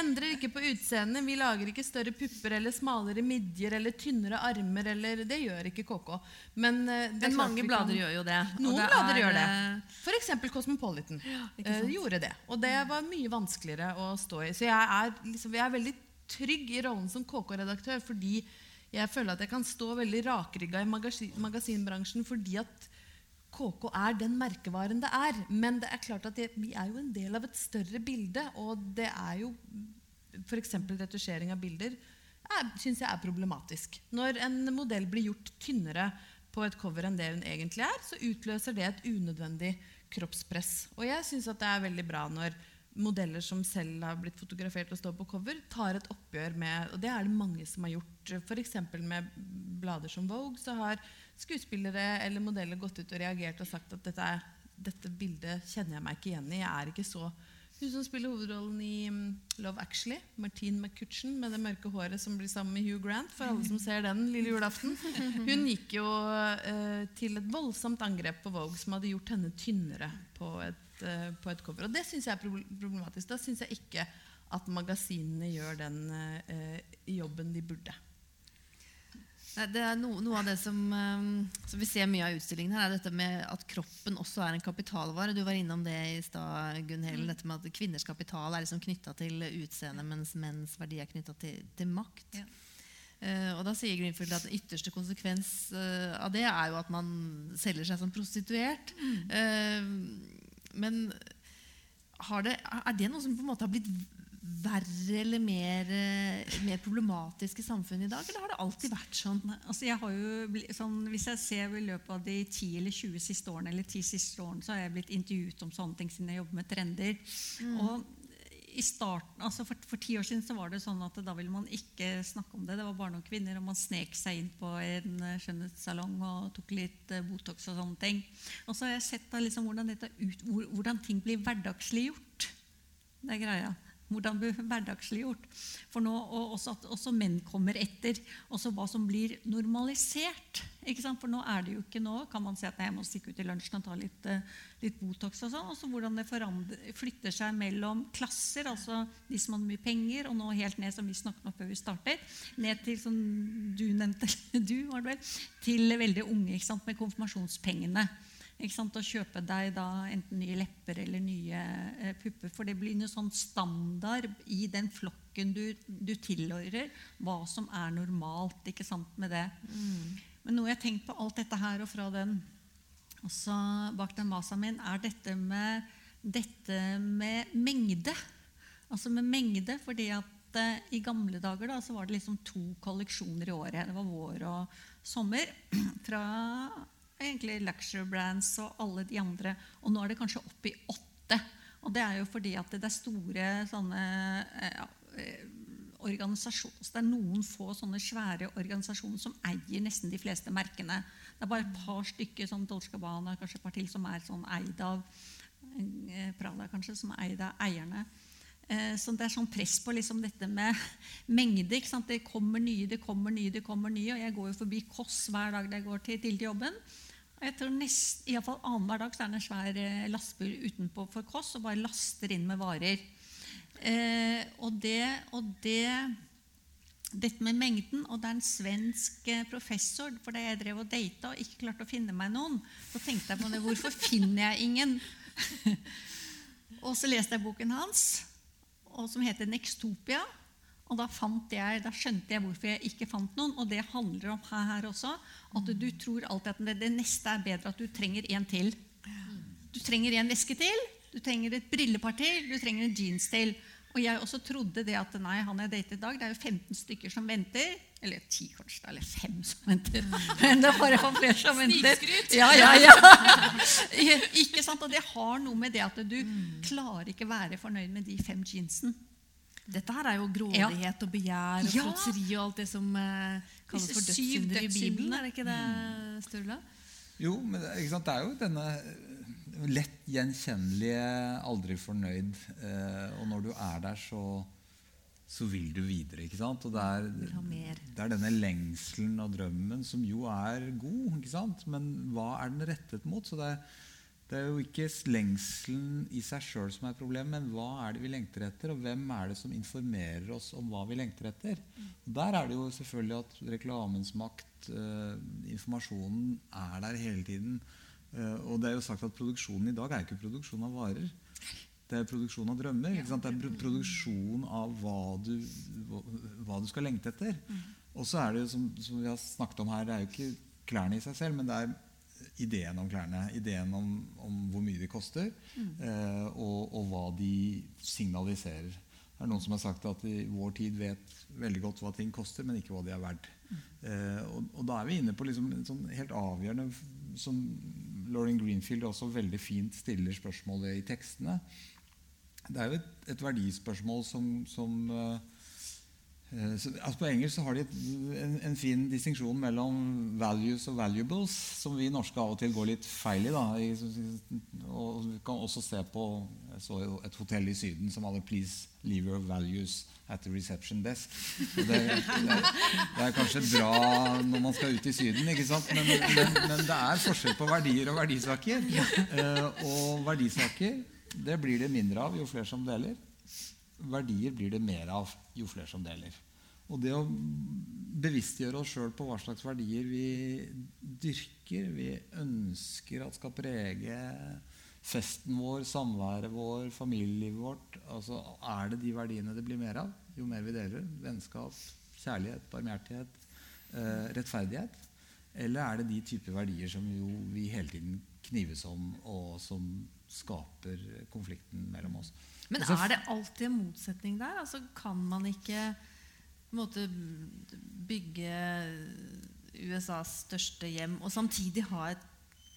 endrer ikke på utseendet. Vi lager ikke større pupper eller smalere midjer eller tynnere armer. Eller, det gjør ikke KK. Men, eh,
men mange blader gjør jo det.
Noen
det
blader
er,
gjør det.
eh,
F.eks. Cosmopolitan ja,
uh,
gjorde det. Og det var mye vanskeligere å stå i. Så jeg er, liksom, jeg er veldig trygg i rollen som KK-redaktør fordi jeg føler at jeg kan stå veldig rakrygga i magasin, magasinbransjen fordi at KK er den merkevaren det er. Men det er klart at jeg, vi er jo en del av et større bilde, og det er jo f.eks. retusjering av bilder syns jeg er problematisk. Når en modell blir gjort tynnere på et cover enn det hun egentlig er, så utløser det et unødvendig kroppspress. Og jeg syns det er veldig bra når modeller som selv har blitt fotografert og står på cover, tar et oppgjør med Og det er det mange som har gjort. F.eks. med blader som Vogue så har skuespillere eller modeller gått ut og reagert og sagt at dette, dette bildet kjenner jeg meg ikke igjen i. Jeg er ikke så Hun som spiller hovedrollen i mm, Love Actually, Martine McCutcheon med det mørke håret som blir sammen med Hugh Grant, for alle som ser den lille julaften, hun gikk jo eh, til et voldsomt angrep på Vogue som hadde gjort henne tynnere på et, på et cover. Og det syns jeg er problematisk. Da syns jeg ikke at magasinene gjør den eh, jobben de burde.
Det er no, Noe av det som, eh, som vi ser mye av i utstillingen, her, er dette med at kroppen også er en kapitalvare. Du var innom det i stad, Gunn Helen. Dette med at kvinners kapital er liksom knytta til utseende, mens menns verdi er knytta til, til makt.
Ja.
Uh, og da sier Greenfield at den ytterste konsekvens uh, av det er jo at man selger seg som prostituert. Eh, men har det, er det noe som på en måte har blitt verre eller mer, eh, mer problematisk i samfunnet i dag, eller har det alltid vært sånn?
Altså jeg har jo sånn, hvis jeg ser i løpet av de 10 eller 20 siste årene, eller 10 siste årene, så har jeg blitt intervjuet om sånne ting siden jeg jobber med trender. Og i starten, altså for, for, ti år siden så var det sånn at da ville man ikke snakke om det. Det var bare noen kvinner, og man snek seg inn på en eh, skjønnhetssalong og tok litt uh, Botox og sånne ting. Og så har jeg sett da, liksom, hvordan, ut, hvordan, ting blir hverdagsliggjort. Det er greia hvordan blir hverdagsliggjort. For nå, og også at også menn kommer etter. Også hva som blir normalisert. For nå er det jo ikke nå kan man si at nei, jeg må stikke ut i lunsjen og ta litt, eh, litt Botox. og sånn, og så Hvordan det flytter seg mellom klasser, altså de som har mye penger, og nå helt ned som vi snakket om før vi startet, ned til som du nevnte, du var det vel, til veldig unge med konfirmasjonspengene. Å kjøpe deg da enten nye lepper eller nye eh, pupper. For det blir noe sånn standard i den flokken du, du tilhører, hva som er normalt ikke sant, med det. Mm. Men noe jeg har tenkt på alt dette her og fra den også bak den masa min, er dette med, dette med mengde. Altså med mengde, fordi at eh, i gamle dager da, så var det liksom to kolleksjoner i året. Det var vår og sommer. Fra egentlig luxury brands og alle de andre. Og nå er det kanskje opp i åtte. Og det er jo fordi at det er store sånne eh, ja, eh, organisasjoner. Det er noen få sånne svære organisasjoner som eier nesten de fleste merkene. Det er bare et par stykker, som Dolce Gabbana, kanskje et par til, som er sånn eid av eh, Prada, kanskje, som er eid av eierne. Så det er sånn press på liksom dette med mengde. Det kommer nye, det kommer nye, det kommer nye. Og jeg går jo forbi Kåss hver dag jeg går til, til jobben. Jeg tror nest, i fall Annenhver dag så er det en svær eh, lastebil utenpå for Kåss og bare laster inn med varer. Eh, og, det, og det, dette med mengden Og det er en svensk eh, professor For da jeg drev og data og ikke klarte å finne meg noen, så tenkte jeg på det. Hvorfor finner jeg ingen? og så leste jeg boken hans, som heter 'Nextopia'. Og da, jeg, da, skjønte jeg hvorfor jeg ikke fant noen. Og det handler om her også. At du tror alltid at det, det neste er bedre. At du trenger en til. Du trenger en veske til, du trenger et brillepar til, du trenger en jeans til. Og jeg også trodde det at nei, han jeg datet i dag, det er jo 15 stykker som venter. Eller 10 kanskje, eller 5 som venter. Men det er bare for flere som venter. Ja, ja, ja. Ikke sant? Og det har noe med det at du klarer ikke være fornøyd med de fem jeansene.
Dette her er jo grådighet og begjær og ja. fråtseri og alt det som eh, kalles for dødssynder i Bibelen. Er det ikke det, Sturla?
Jo, men det, det er jo denne lett gjenkjennelige 'aldri fornøyd'. Eh, og når du er der, så, så vil du videre. ikke sant? Og det er, det er, denne lengselen og drømmen som jo er god, ikke sant? men hva er den rettet mot? Så det er det er jo ikke lengselen i seg sjøl som er problemet, men hva er det vi lengter etter, og hvem er det som informerer oss om hva vi lengter etter? Og der er det jo selvfølgelig at reklamens makt, eh, informasjonen, er der hele tiden. Uh, og det er jo sagt at produksjonen i dag er ikke produksjon av varer. Det er produksjon av drømmer. Det er produksjon av hva du, hva du skal lengte etter. Og så er det jo, som, som vi har snakket om her, det er jo ikke klærne i seg selv, men det er ideen om klærne. Ideen om, om hvor mye de koster, mm. eh, og, og, hva de signaliserer. Det er noen som har sagt at i vår tid vet veldig godt hva ting koster, men ikke hva de er verdt. Mm. Eh, og, og, da er vi inne på liksom en sånn helt avgjørende som Lauren Greenfield også veldig fint stiller spørsmålet i tekstene. Det er jo et, et verdispørsmål som, som Eh, så, altså på engelsk har de et, en, en, fin distinksjon mellom values og valuables, som vi norske av og til går litt feil i. Da. Og vi kan også se på et hotell i Syden som hadde 'Please leave your values at the reception desk'. Det, det, det, er kanskje bra når man skal ut i Syden, ikke sant? Men, men, men det er forskjell på verdier og verdisaker. Uh, og verdisaker det blir det mindre av jo flere som deler verdier blir det mer av jo flere som deler. Og det å bevisstgjøre oss sjøl på hva slags verdier vi dyrker, vi ønsker at skal prege festen vår, samværet vår, familielivet vårt altså Er det de verdiene det blir mer av jo mer vi deler? Vennskap, kjærlighet, barmhjertighet, eh, rettferdighet? Eller er det de typer verdier som vi hele tiden knives om, og som skaper konflikten mellom oss?
Men er det alltid en motsetning der? Altså, kan man ikke måte, bygge USAs største hjem og samtidig ha et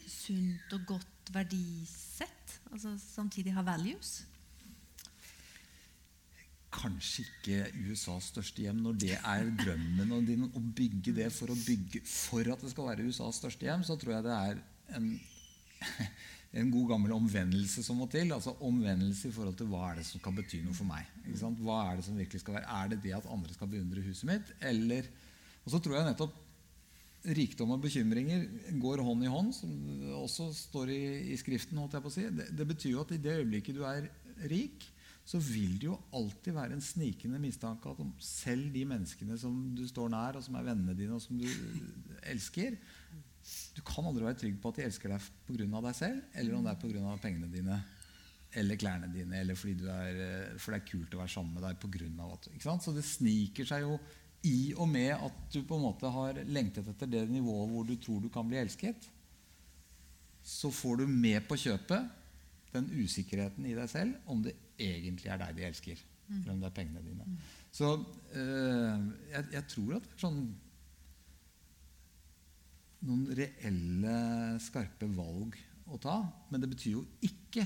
sunt og godt verdisett? Altså samtidig ha values?
kanskje ikke USAs største hjem. Når det er drømmen din å bygge det for bygge for at det skal være USAs største hjem, så tror jeg det er en, en god gammel omvendelse som må til. altså Omvendelse i forhold til hva er det som skal bety noe for meg. Hva Er det som virkelig skal være? Er det det at andre skal beundre huset mitt? Eller, og så tror jeg nettopp rikdom og bekymringer går hånd i hånd, som også står i, i Skriften. holdt jeg på å si. Det, det, betyr jo at i det øyeblikket du er rik, så vil det jo alltid være en snikende mistanke at selv de menneskene som du står nær, og som er vennene dine, og som du elsker Du kan aldri være trygg på at de elsker deg pga. deg selv, eller om det er pga. pengene dine eller klærne dine, eller fordi, er, fordi, det er kult å være sammen med deg av at, Så det sniker seg jo i og med at du på en måte har lengtet etter det nivået hvor du tror du kan bli elsket, så får du med på kjøpet den usikkerheten i deg selv om det egentlig er deg de elsker. Mm. Eller om det er pengene dine. Så øh, jeg, jeg, tror at det er sånn noen reelle, skarpe valg å ta. Men det betyr jo ikke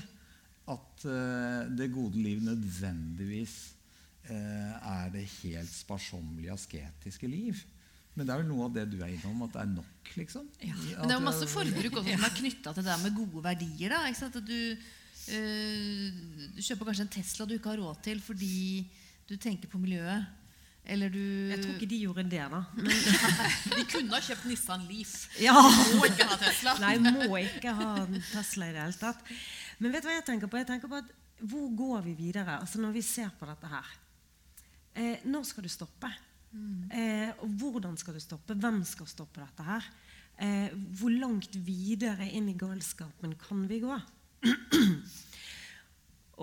at øh, det gode liv nødvendigvis er det helt sparsommelige, asketiske liv. Men det er vel noe av det du er innom, at det er nok, liksom?
Ja. Men det er jo masse forbruk også som er knytta til det der med gode verdier. da, ikke sant? At du, øh, du kjøper kanskje en Tesla du ikke har råd til fordi du tenker på miljøet. Eller du
Jeg tror ikke de gjorde det, da.
de kunne ha kjøpt Nissan Leaf.
Ja.
Må ikke ha Tesla.
Nei, må ikke ha Tesla i det hele tatt. Men vet du hva jeg tenker på? Jeg tenker på at Hvor går vi videre? Altså Når vi ser på dette her. Eh, når skal du stoppe? Mm. Eh, og hvordan skal du stoppe? Hvem skal stoppe dette her? Eh, hvor langt videre inn i galskapen kan vi gå?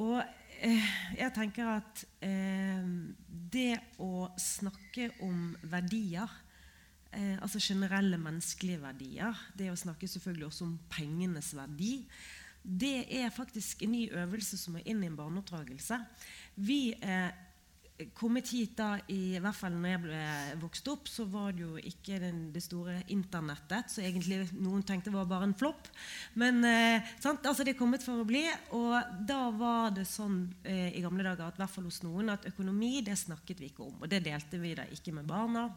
og eh, jeg tenker at eh, det å snakke om verdier eh, altså generelle menneskelige verdier. Det å snakke selvfølgelig også om pengenes verdi. Det er faktisk en ny øvelse som er inn i en barneoppdragelse. Vi eh, kommet hit da, i, hvert fall når jeg ble vokst opp, så var det jo ikke den, det store internettet, så egentlig noen tenkte det var bare en flopp. Men eh, altså det er kommet for å bli. Og da var det sånn eh, i gamle dager at hvert fall hos noen at økonomi det snakket vi ikke om. Og det delte vi da ikke med barna.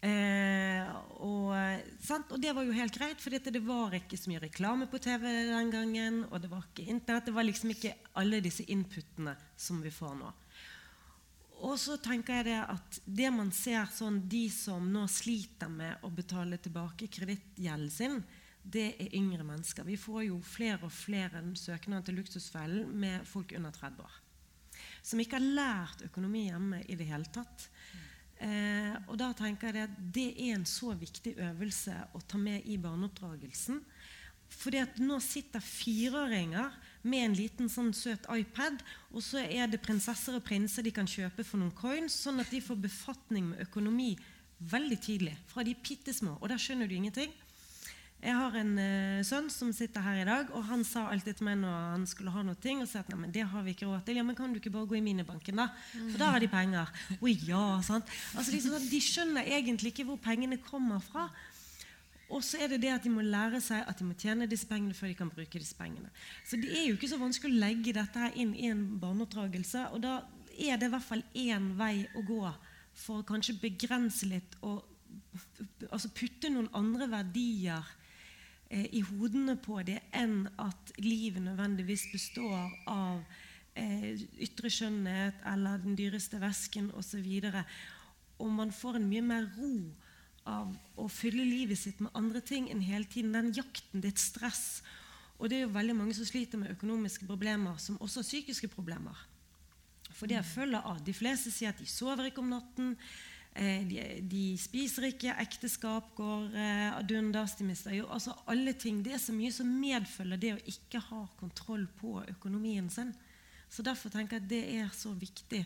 Eh, og, og, det var jo helt greit, for det var ikke så mye reklame på TV den gangen. Og det var ikke Internett. Det var liksom ikke alle disse inputene som vi får nå. Og så tenker jeg det at det man ser sånn, de som nå sliter med å betale tilbake kredittgjelden sin, det er yngre mennesker. Vi får jo flere og flere søknader til Luksusfellen med folk under 30 år. Som ikke har lært økonomi hjemme i det hele tatt. Eh, og da tenker jeg at Det er en så viktig øvelse å ta med i barneoppdragelsen. Fordi at nå sitter fireåringer med en liten sånn søt iPad, og så er det prinsesser og prinser de kan kjøpe for noen coins, sånn at de får befatning med økonomi veldig tidlig. Fra de bitte små. Og der skjønner du ingenting. Jeg har en uh, sønn som sitter her i dag, og han sa alltid til meg når han skulle ha noe, og sa at nei, det har vi ikke råd til. Ja, men kan du ikke bare gå i minibanken, da? For da har de penger. Å ja, sant? Altså, liksom, de skjønner egentlig ikke hvor pengene kommer fra. Og så er det det at de må lære seg at de må tjene disse pengene før de kan bruke disse pengene. Så det er jo ikke så vanskelig å legge dette her inn i en barneoppdragelse. Og da er det i hvert fall én vei å gå for å kanskje begrense litt og altså putte noen andre verdier eh, i hodene på det enn at livet nødvendigvis består av eh, ytre skjønnhet eller den dyreste vesken osv. Og man får en mye mer ro av å fylle livet sitt med andre ting enn hele tiden. Den jakten, det et stress. Og det er jo veldig mange som sliter med økonomiske problemer, som også har psykiske problemer. For det følger av. De fleste sier at de sover ikke om natten. Eh, de, de, spiser ikke, ekteskap går eh, ad undas. De mister jo altså alle ting. Det er så mye som medfølger det å ikke ha kontroll på økonomien sin. Så Derfor tenker jeg at det er så viktig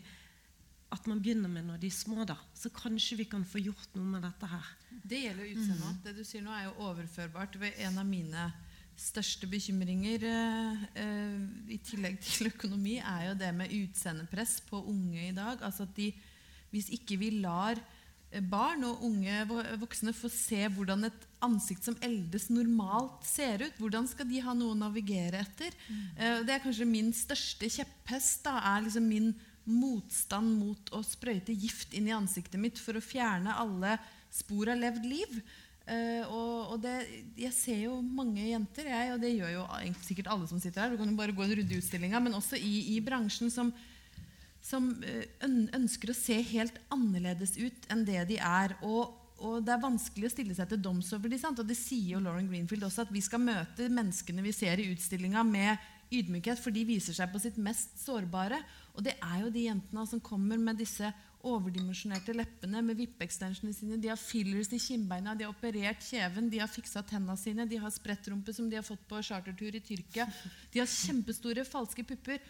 at man begynner med når de er små. da, Så kanskje vi kan få gjort noe med dette her.
Det gjelder utseendet. Mm. Det du sier nå, er jo overførbart. ved En av mine største bekymringer eh, i tillegg til økonomi er jo det med utseendepress på unge i dag. Altså at de, Hvis ikke vi lar eh, barn og unge voksne få se hvordan et ansikt som eldes, normalt ser ut, hvordan skal de ha noe å navigere etter? Mm. Eh, det er kanskje min største kjepphest. da, er liksom min motstand mot å sprøyte gift inn i ansiktet mitt for å fjerne alle spor av levd liv. Uh, og, og det, jeg ser jo mange jenter, jeg, og det gjør jo sikkert alle som sitter her. Du kan jo bare gå en runde i utstillinga, men også i, i bransjen som, som eh, ønsker å se helt annerledes ut enn det de er. Og, og det er vanskelig å stille seg til doms over de, sant? Og det sier jo Lauren Greenfield også, at vi skal møte menneskene vi ser i utstillinga, med ydmykhet, for de viser seg på sitt mest sårbare. Og det er jo de jentene som kommer med disse overdimensjonerte leppene med vippeekstensionene sine. De har fillers i kinnbeina, de har operert kjeven, de har fiksa tenna sine, de har sprettrumpe som de har fått på chartertur i Tyrkia. De har kjempestore falske pupper.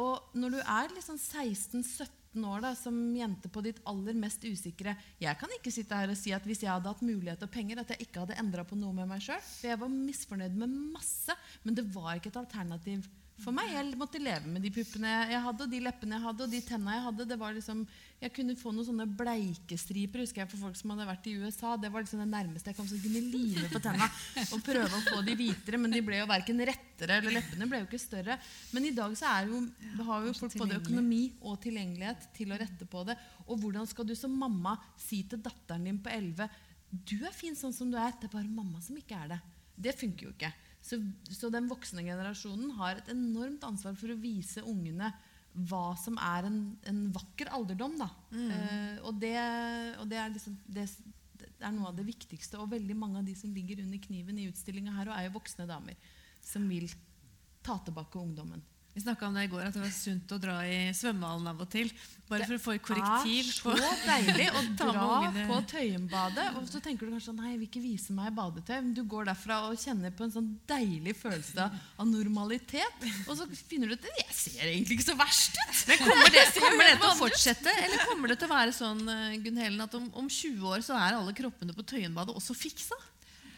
Og når du er liksom 16-17 år da, som jente på ditt aller mest usikre Jeg kan ikke sitte her og si at hvis jeg hadde hatt mulighet og penger, at jeg ikke hadde endra på noe med meg sjøl. For jeg var misfornøyd med masse, men det var ikke et alternativ for meg. Jeg måtte leve med de puppene jeg hadde, og de leppene jeg hadde, og de tenna jeg hadde. det var liksom, Jeg kunne få noen sånne bleikestriper husker jeg, for folk som hadde vært i USA. Det var liksom det nærmeste jeg kom som kunne lime på tenna og prøve å få de hvitere. Men de ble jo verken rettere, eller leppene ble jo ikke større. Men i dag så er jo, har jo folk både økonomi og tilgjengelighet til å rette på det. Og hvordan skal du som mamma si til datteren din på 11 du er fin sånn som du er, det er bare mamma som ikke er det. Det funker jo ikke. Så, så den voksne generasjonen har et enormt ansvar for å vise ungene hva som er en, en vakker alderdom. Da. Eh, og det, og det, er liksom, det, det er noe av det viktigste. Og veldig mange av de som ligger under kniven i utstillinga her, og er jo voksne damer som vil ta tilbake ungdommen.
Vi snakka om det i går, at det var sunt å dra i svømmehallen av og til. Bare for å få et korrektiv.
Det er så deilig å
Ta
dra på Tøyenbadet. Og så tenker du kanskje sånn, nei, jeg vil ikke vise meg badetøy. Men du går derfra og kjenner på en sånn deilig følelse av normalitet. Og så finner du ut at jeg ser egentlig ikke så verst ut.
Men kommer det, kommer det til å fortsette, eller kommer det til å være sånn eh, Gunn Helen, at om, om 20 år så er alle kroppene på Tøyenbadet også fiksa?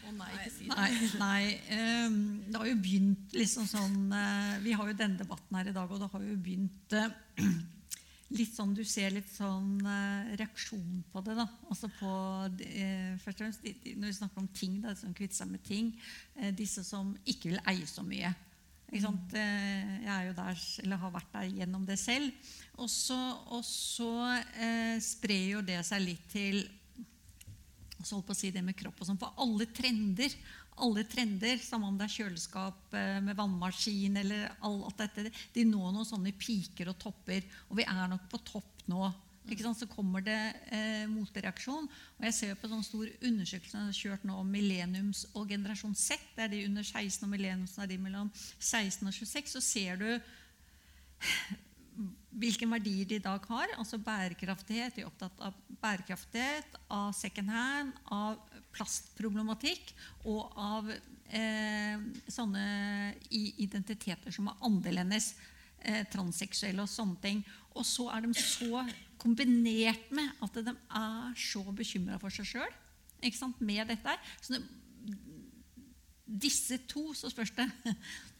Å nei, ikke si det.
Nei, nei um, det har jo begynt liksom sånn uh, Vi har jo denne debatten her i dag, og det har jo begynt uh, litt sånn Du ser litt sånn uh, reaksjon på det. da, altså på først og fremst, Når vi snakker om ting, da, som kvitter seg med ting Disse som ikke vil eie så mye. Eh, Jeg er jo der, eller har vært der gjennom det selv. Og så, og så eh, sprer jo det seg litt til så holdt på å si det med kropp og sånn, For alle trender, alle trender, samme om det er kjøleskap eh, med vannmaskin eller alt dette, de når noen sånne piker og topper. Og vi er nok på topp nå. Ikke sant? Så kommer det eh, motreaksjon. Og jeg ser på sånn stor undersøkelse som er kjørt nå om millenniums og generasjon Z. Det er de under 16 og millenniums er de mellom 16 og 26. Så ser du hvilke verdier de i dag har. Altså bærekraftighet. De er opptatt av bærekraftighet, av second hand, av plastproblematikk og av eh, sånne identiteter som er annerledes. Eh, transseksuelle og sånne ting. Og så er de så kombinert med at de er så bekymra for seg sjøl med dette. Så det, disse to, så spørs det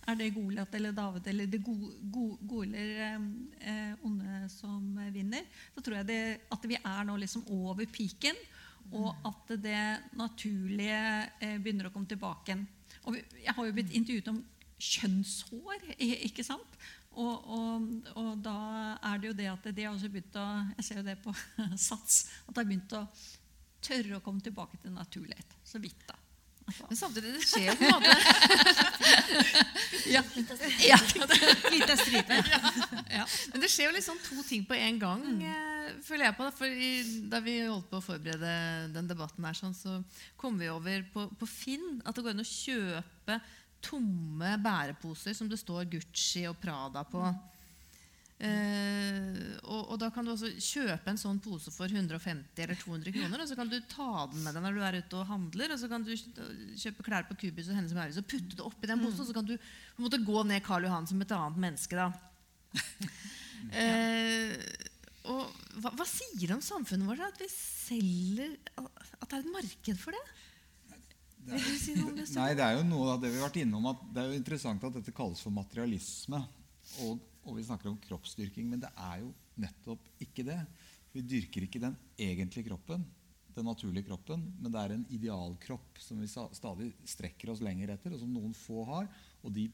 er det Goliat eller David eller det gode, gode, gode eller eh, onde som vinner. Så tror jeg det, at vi er nå liksom over piken, og at det naturlige eh, begynner å komme tilbake. igjen. Og jeg har jo blitt intervjuet om kjønnshår, ikke sant? Og, og, og da er det jo det at de har også begynt å Jeg ser jo det på Sats. At de har begynt å tørre å komme tilbake til naturlighet. Så vidt, da.
Men samtidig, det skjer på en måte
Ja. ja.
Lite stripe.
Men det skjer jo liksom to ting på en gang, mm. føler jeg på. Da. For da vi holdt på å forberede den debatten, her, sånn, så kom vi over på, på Finn at det går an å kjøpe tomme bæreposer som det står Gucci og Prada på. Eh, og, og da kan du også kjøpe en sånn pose for 150 eller 200 kroner. Og så kan du ta den med deg når du er ute og handler. Og så kan du kjøpe klær på Cubus og Hennes og Mauritz og putte det oppi den posen. Og så kan du på en måte gå ned Karl Johan som et annet menneske. da Eh, og hva, hva sier det om samfunnet vårt at vi selger At det er et marked for det? Vil du si det?
Nei, det er jo noe av det vi har vært innom. at Det er jo interessant at dette kalles for materialisme. Og, og vi snakker om kroppsdyrking, men det er jo nettopp ikke det. Vi dyrker ikke den egentlige kroppen, den naturlige kroppen, men det er en idealkropp som vi stadig strekker oss lenger etter, og som noen få har, og de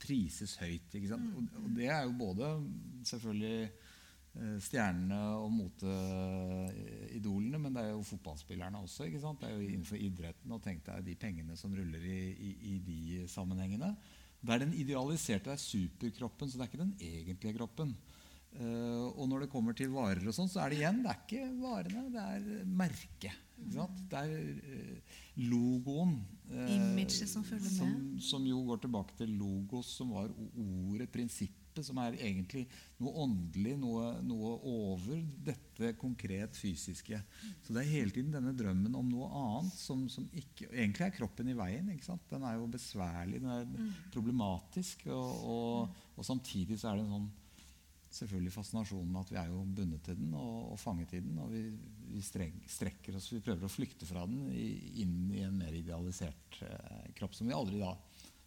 prises høyt. ikke sant? Og, det er jo både selvfølgelig eh, stjernene og moteidolene, men det er jo fotballspillerne også. ikke sant? Det er jo innenfor idretten. Og tenk deg de pengene som ruller i, i, i de sammenhengene. Det er den idealiserte, er superkroppen, så det er ikke den egentlige kroppen. Uh, og når det kommer til varer, og sånn, så er det igjen det er ikke varene, det er merket. Det er uh, logoen.
Uh, Imaget som følger med.
Som, som, jo går tilbake til logos, som var ordet, prinsippet, som er egentlig noe åndelig, noe, noe, over dette konkret fysiske. Så det er hele tiden denne drømmen om noe annet som, som ikke Egentlig er kroppen i veien. Den er jo besværlig, den er mm. problematisk, og, og, og samtidig så er det en sånn selvfølgelig fascinasjonen at vi er jo bundet til den og, og fanget i den. Og vi, vi strekker oss, vi prøver å flykte fra den i, inn i en mer idealisert eh, kropp, som vi aldri da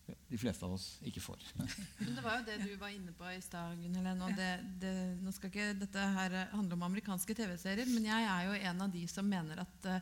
de fleste av oss ikke får.
Men Det var jo det du var inne på i stad, Gunn. Det, det, nå skal ikke dette her handle om amerikanske TV-serier, men jeg er jo en av de som mener at Uh,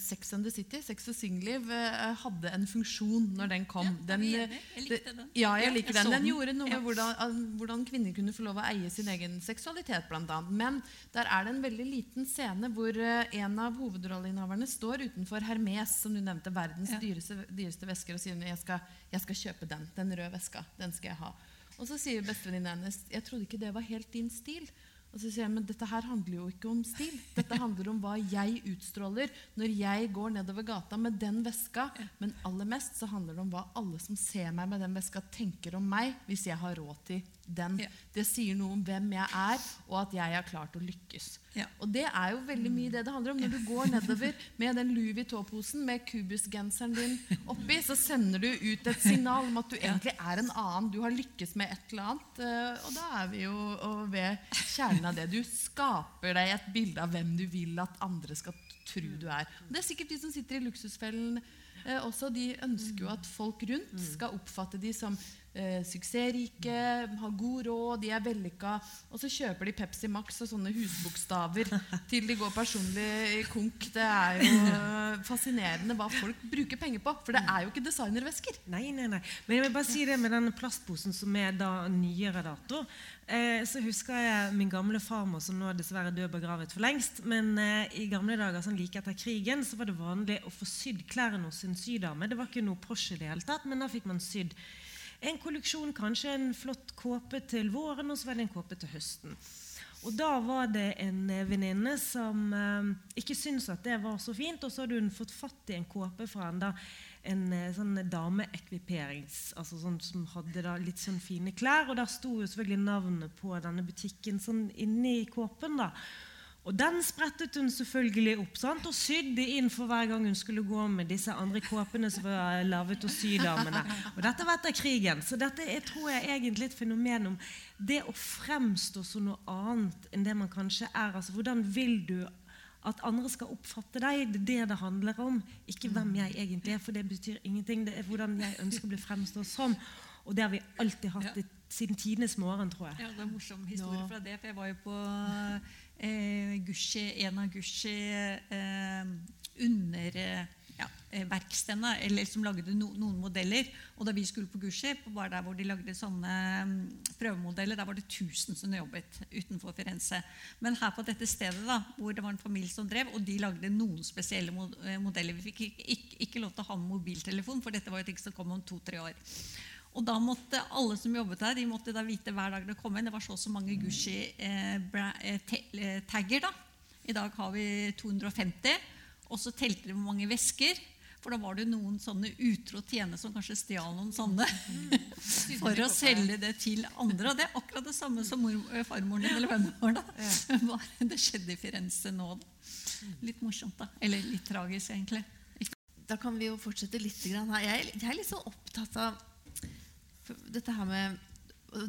Sex and the City, Sex og singelliv, uh, hadde en funksjon når den kom.
Ja,
den,
jeg likte den.
Ja, jeg liker den. Den gjorde noe med hvordan, hvordan, kvinner kunne få lov å eie sin egen seksualitet, bl.a. Men der er det en veldig liten scene hvor en av hovedrolleinnehaverne står utenfor Hermes, som du nevnte, verdens dyreste, dyreste, vesker, og sier jeg skal, jeg skal kjøpe den. Den røde veska. Den skal jeg ha. Og så sier bestevenninnen hennes jeg trodde ikke det var helt din stil. Og så sier jeg, men dette her handler jo ikke om stil. Dette handler om hva jeg utstråler når jeg går nedover gata med den veska. Men aller mest så handler det om hva alle som ser meg med den veska, tenker om meg hvis jeg har råd til den. Ja. Det sier noe om hvem jeg er, og at jeg har klart å lykkes. Ja. Og det er jo veldig mye det det handler om. Når du går nedover med den Louis Vuitton-posen med kubusgenseren din oppi, så sender du ut et signal om at du egentlig er en annen. Du har lykkes med et eller annet. Eh, og da er vi jo ved kjernen av det. Du skaper deg et bilde av hvem du vil at andre skal tro du er. Og det er sikkert de som sitter i luksusfellen eh, også. De ønsker jo at folk rundt skal oppfatte de som eh, suksessrike, har god råd, de er vellykka. Og så kjøper de Pepsi Max og sånne husbokstaver til de går personlig konk. Det er jo eh, fascinerende hva folk bruker penger på. For det er jo ikke designervesker.
Nei, nei, nei. Men jeg vil bare si det med denne plastposen som er da nyere dato. Eh, så husker jeg min gamle farmor, som nå er dessverre død begravet for lengst. Men eh, i gamle dager, sånn like etter krigen, så var det vanlig å få sydd klærne hos en sydame. Det var ikke noe Porsche i det hele tatt, men da fikk man sydd en kolleksjon, kanskje en flott kåpe til våren, og så var det en kåpe til høsten. Og da var det en venninne som eh, ikke syntes at det var så fint, og så hadde hun fått fatt i en kåpe fra en, da, en eh, sånn dameekviperings... Altså sånn, som hadde da litt sånn fine klær, og der sto jo selvfølgelig navnet på denne butikken sånn inni kåpen. da. Og den sprettet hun selvfølgelig opp sant? og sydde inn for hver gang hun skulle gå med disse andre kåpene som var laget av sydamene. Og dette var etter krigen. Så dette er, tror jeg egentlig et fenomen om det å fremstå som noe annet enn det man kanskje er. Altså, hvordan vil du at andre skal oppfatte deg? Det er det det handler om. Ikke hvem jeg egentlig er, for det betyr ingenting. Det er hvordan jeg ønsker å bli fremstå som. Og det har vi alltid hatt siden tidenes morgen, tror jeg.
Ja, det er en morsom historie fra det. for jeg var jo på eh, Gucci, en av Gucci eh, under ja, eh, eller som lagde no, noen modeller. Og da vi skulle på Gucci, var der hvor de lagde sånne um, prøvemodeller, der var det 1000 som jobbet utenfor Firenze. Men her på dette stedet, da, hvor det var en familie som drev, og de lagde noen spesielle eh, modeller Vi fikk ikke, ikke, ikke lov til å ha mobiltelefon, for dette var jo ting som kom om to-tre år. Og da måtte alle som jobbet der, de måtte da vite hver dag det kom inn. Det var så og så mange Gucci-tagger. Eh, eh, da. I dag har vi 250. Og så telte de hvor mange vesker. For da var det noen sånne utro tjenere som kanskje stjal noen sånne for å selge det til andre. Og det er akkurat det samme som mor, eh, farmoren din eller hvem det var. Det skjedde i Firenze nå. Da. Litt morsomt, da. Eller litt tragisk, egentlig.
Da kan vi jo fortsette litt. Jeg er litt så opptatt av dette her med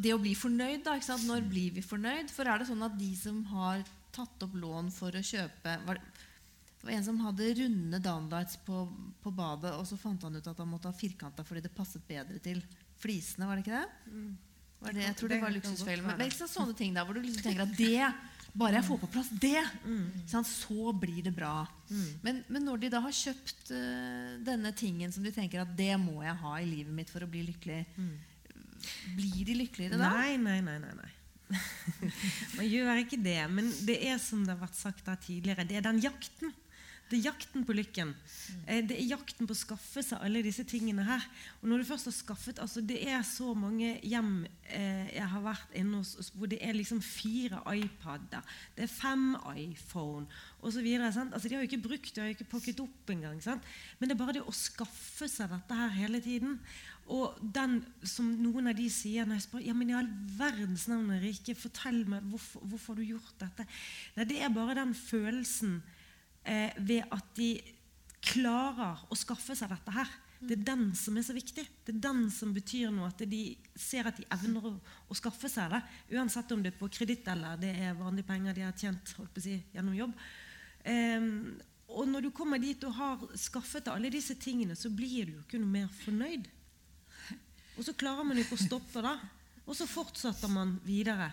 det å bli fornøyd. Da, Når blir vi fornøyd? For er det sånn at de som har tatt opp lån for å kjøpe var det, var en som hadde runde downlights på, på, badet, og så fant han ut at han måtte ha firkanta fordi det passet bedre til flisene. Var det ikke det? Mm. Var det jeg tror det, var luksusfellen. Men liksom sånne ting der hvor du liksom tenker at det bare jeg får på plass det, mm. så blir det bra. Mm. Men, men, når de da har kjøpt uh, denne tingen som de tenker at det må jeg ha i livet mitt for å bli lykkelig, mm. Blir de lykkeligere da?
Nei, nei, nei. nei, nei. Man gjør ikke det, men det er som det har vært sagt her tidligere, det er den jakten. Det er jakten på lykken. Eh, Det er jakten på å skaffe seg alle disse tingene her. Og når du først har skaffet altså Det er så mange hjem eh, jeg har vært inne hos hvor det er liksom fire iPader, det er fem iPhone osv. Altså, de har jo ikke brukt de har jo ikke pakket opp engang. sant? Men det er bare det å skaffe seg dette her hele tiden. Og den som noen av de sier når jeg spør ja, men i all verdens navn rike, fortell meg hvorfor, hvorfor har du gjort dette. Nei, det er bare den følelsen eh, ved at de klarer å skaffe seg dette her. Det er den som er så viktig. Det er den som betyr noe. At de ser at de evner å, å skaffe seg det. Uansett om det er på kreditt eller det er vanlige penger de har tjent holdt på å si, gjennom jobb. Ehm, og når du kommer dit og har skaffet deg alle disse tingene, så blir du jo ikke noe mer fornøyd. Og så klarer man ikke å stoppe da. Og så fortsetter man videre.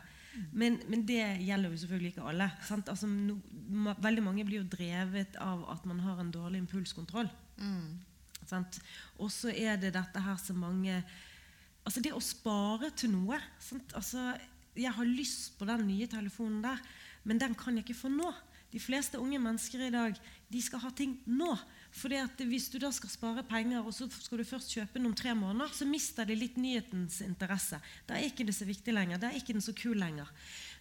Men, men det gjelder jo selvfølgelig ikke alle. Altså, no, ma, veldig mange blir jo drevet av at man har en dårlig impulskontroll. Mm. Og så er det dette her som mange Altså det å spare til noe. sant? Altså, jeg har lyst på den nye telefonen der, men den kan jeg ikke få nå. De fleste unge mennesker i dag de skal ha ting nå. Fordi at Hvis du da skal spare penger, og så skal du først kjøpe den om tre måneder, så mister de litt nyhetens interesse. Da er ikke det så viktig lenger. Da er ikke den så kul lenger.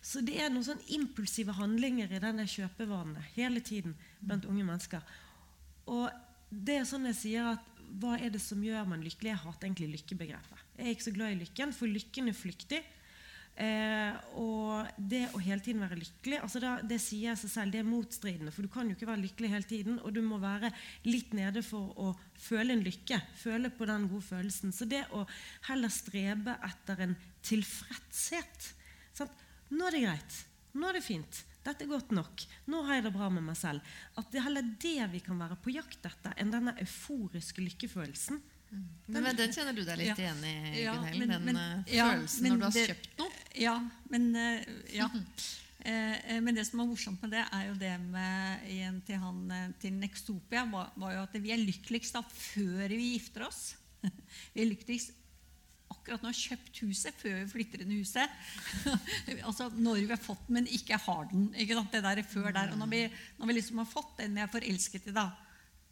Så det er noen sånn impulsive handlinger i denne kjøpevanene hele tiden blant unge mennesker. Og det er sånn jeg sier at hva er det som gjør man lykkelig? Jeg hater egentlig lykkebegrepet. Jeg er ikke så glad i lykken, for lykken er flyktig. Eh, og det å hele tiden være lykkelig altså da, Det sier seg selv, det er motstridende. For du kan jo ikke være lykkelig hele tiden, og du må være litt nede for å føle en lykke. Føle på den gode følelsen. Så det å heller strebe etter en tilfredshet sant? Nå er det greit. Nå er det fint. Dette er godt nok. Nå har jeg det bra med meg selv. At det er heller det vi kan være på jakt etter, enn denne euforiske lykkefølelsen.
Men med det kjenner du deg litt
Ja.
igjen i,
Ja,
Gunhild?
men-
Den
men-
eh,
ja,
følelsen
men
når du har
det-
kjøpt noe?
Ja, men, eh, ja. Eh, eh, men det som er morsomt med det, er jo det med igjen til han til Nextopia, var, var jo at vi er lykkeligst da før vi gifter oss. Vi er lykkeligst akkurat når vi har kjøpt huset, før vi flytter inn i huset. altså når vi har fått den, men ikke har den. Ikke sant? Det der er før der. Og når vi, når vi liksom har fått den vi er forelsket i, da,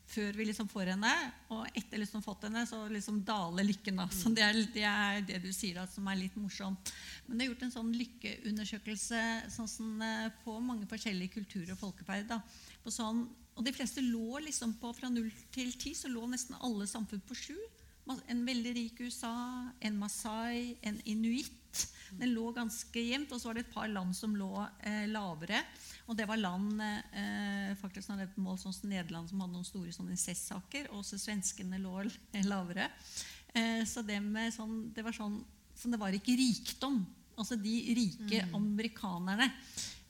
før vi liksom får henne, og etter liksom fått henne, så liksom daler lykken. da. Så det er, det er det du sier da, som er litt morsomt. Men det er gjort en sånn lykkeundersøkelse sånn eh, på mange forskjellige kulturer og folkeferd. da. På sånn, og de fleste lå liksom på fra null til ti, så lå nesten alle samfunn på sju. En veldig rik USA, en masai, en inuitt. Den lå ganske jevnt. Og så var det et par land som lå eh, lavere. Og det var land eh, faktisk når det mål sånn som Nederland, som hadde noen store sånne incestsaker. Og også svenskene lå lavere. Eh, så det, med sånn, det var sånn som det var ikke rikdom. Altså de rike amerikanerne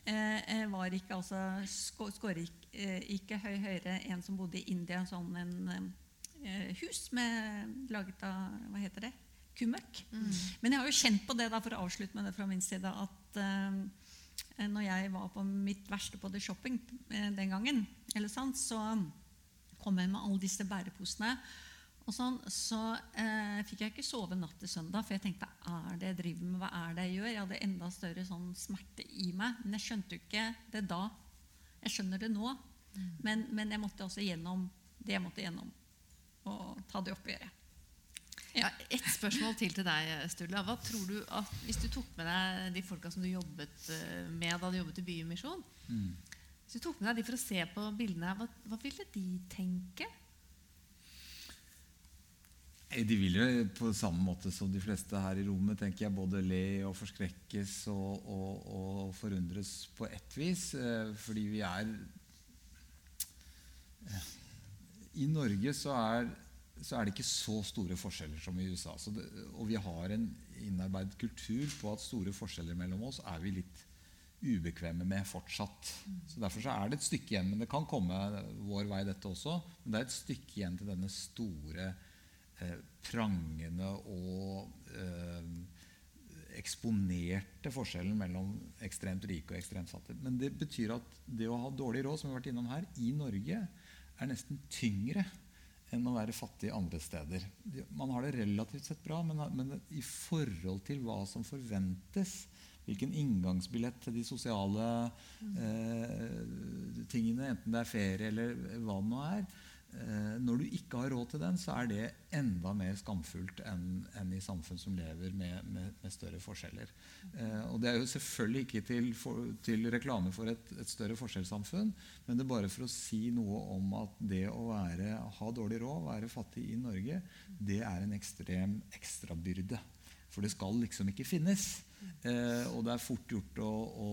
eh, eh, var ikke altså skåret ikke, eh, ikke høy høyere en som bodde i India, sånn en eh, hus med, laget av Hva heter det? Kumøkk. Men jeg har jo kjent på det, da, for å avslutte med det fra min side, at når jeg var på mitt verste på The Shopping eh, den gangen, eller sant, så kom jeg med alle disse bæreposene. Og sånn, så eh, fikk jeg ikke sove natt til søndag, for jeg tenkte hva er det jeg driver med, hva er det jeg gjør? Jeg hadde enda større sånn smerte i meg. Men jeg skjønte jo ikke det da. Jeg skjønner det nå. Men, men jeg måtte også gjennom det jeg måtte gjennom, og ta det oppgjøret.
Ja, et spørsmål til til deg, Sturla. Hva tror du at, Hvis du tok med deg de folka som du jobbet eh, med da du jobbet i Bymisjon Hvis du tok med deg de for å se på bildene her, hva, hva ville de tenke?
De vil jo på samme måte som de fleste her i rommet tenker jeg, både le og forskrekkes og, og, og forundres på ett vis. eh, Fordi vi er eh, I Norge så er, så er det ikke så store forskjeller som i USA. Det, og vi har en innarbeidet kultur på at store forskjeller mellom oss er vi litt ubekvemme med fortsatt. Så Derfor så er det et stykke igjen. Men det kan komme vår vei, dette også. Men det er et stykke igjen til denne store eh, prangende og eh, eksponerte forskjellen mellom ekstremt rike og ekstremt fattige. Men det betyr at det å ha dårlig råd som vi har vært innom her, i Norge er nesten tyngre enn å være fattig andre steder. Man har det relativt sett bra, men, men i forhold til hva som forventes hvilken inngangsbillett til de sosiale eh, tingene, enten det er ferie eller hva det nå er. Eh, når du ikke har råd til den, så er det enda mer skamfullt enn, enn i samfunn som lever med, med, med større forskjeller. Eh, og Det er jo selvfølgelig ikke til, for, til reklame for et, et, større forskjellssamfunn, men det er bare for å si noe om at det å være, ha dårlig råd, være fattig i Norge, det er en ekstrem ekstrabyrde. For det skal liksom ikke finnes. Eh, og det er fort gjort å, å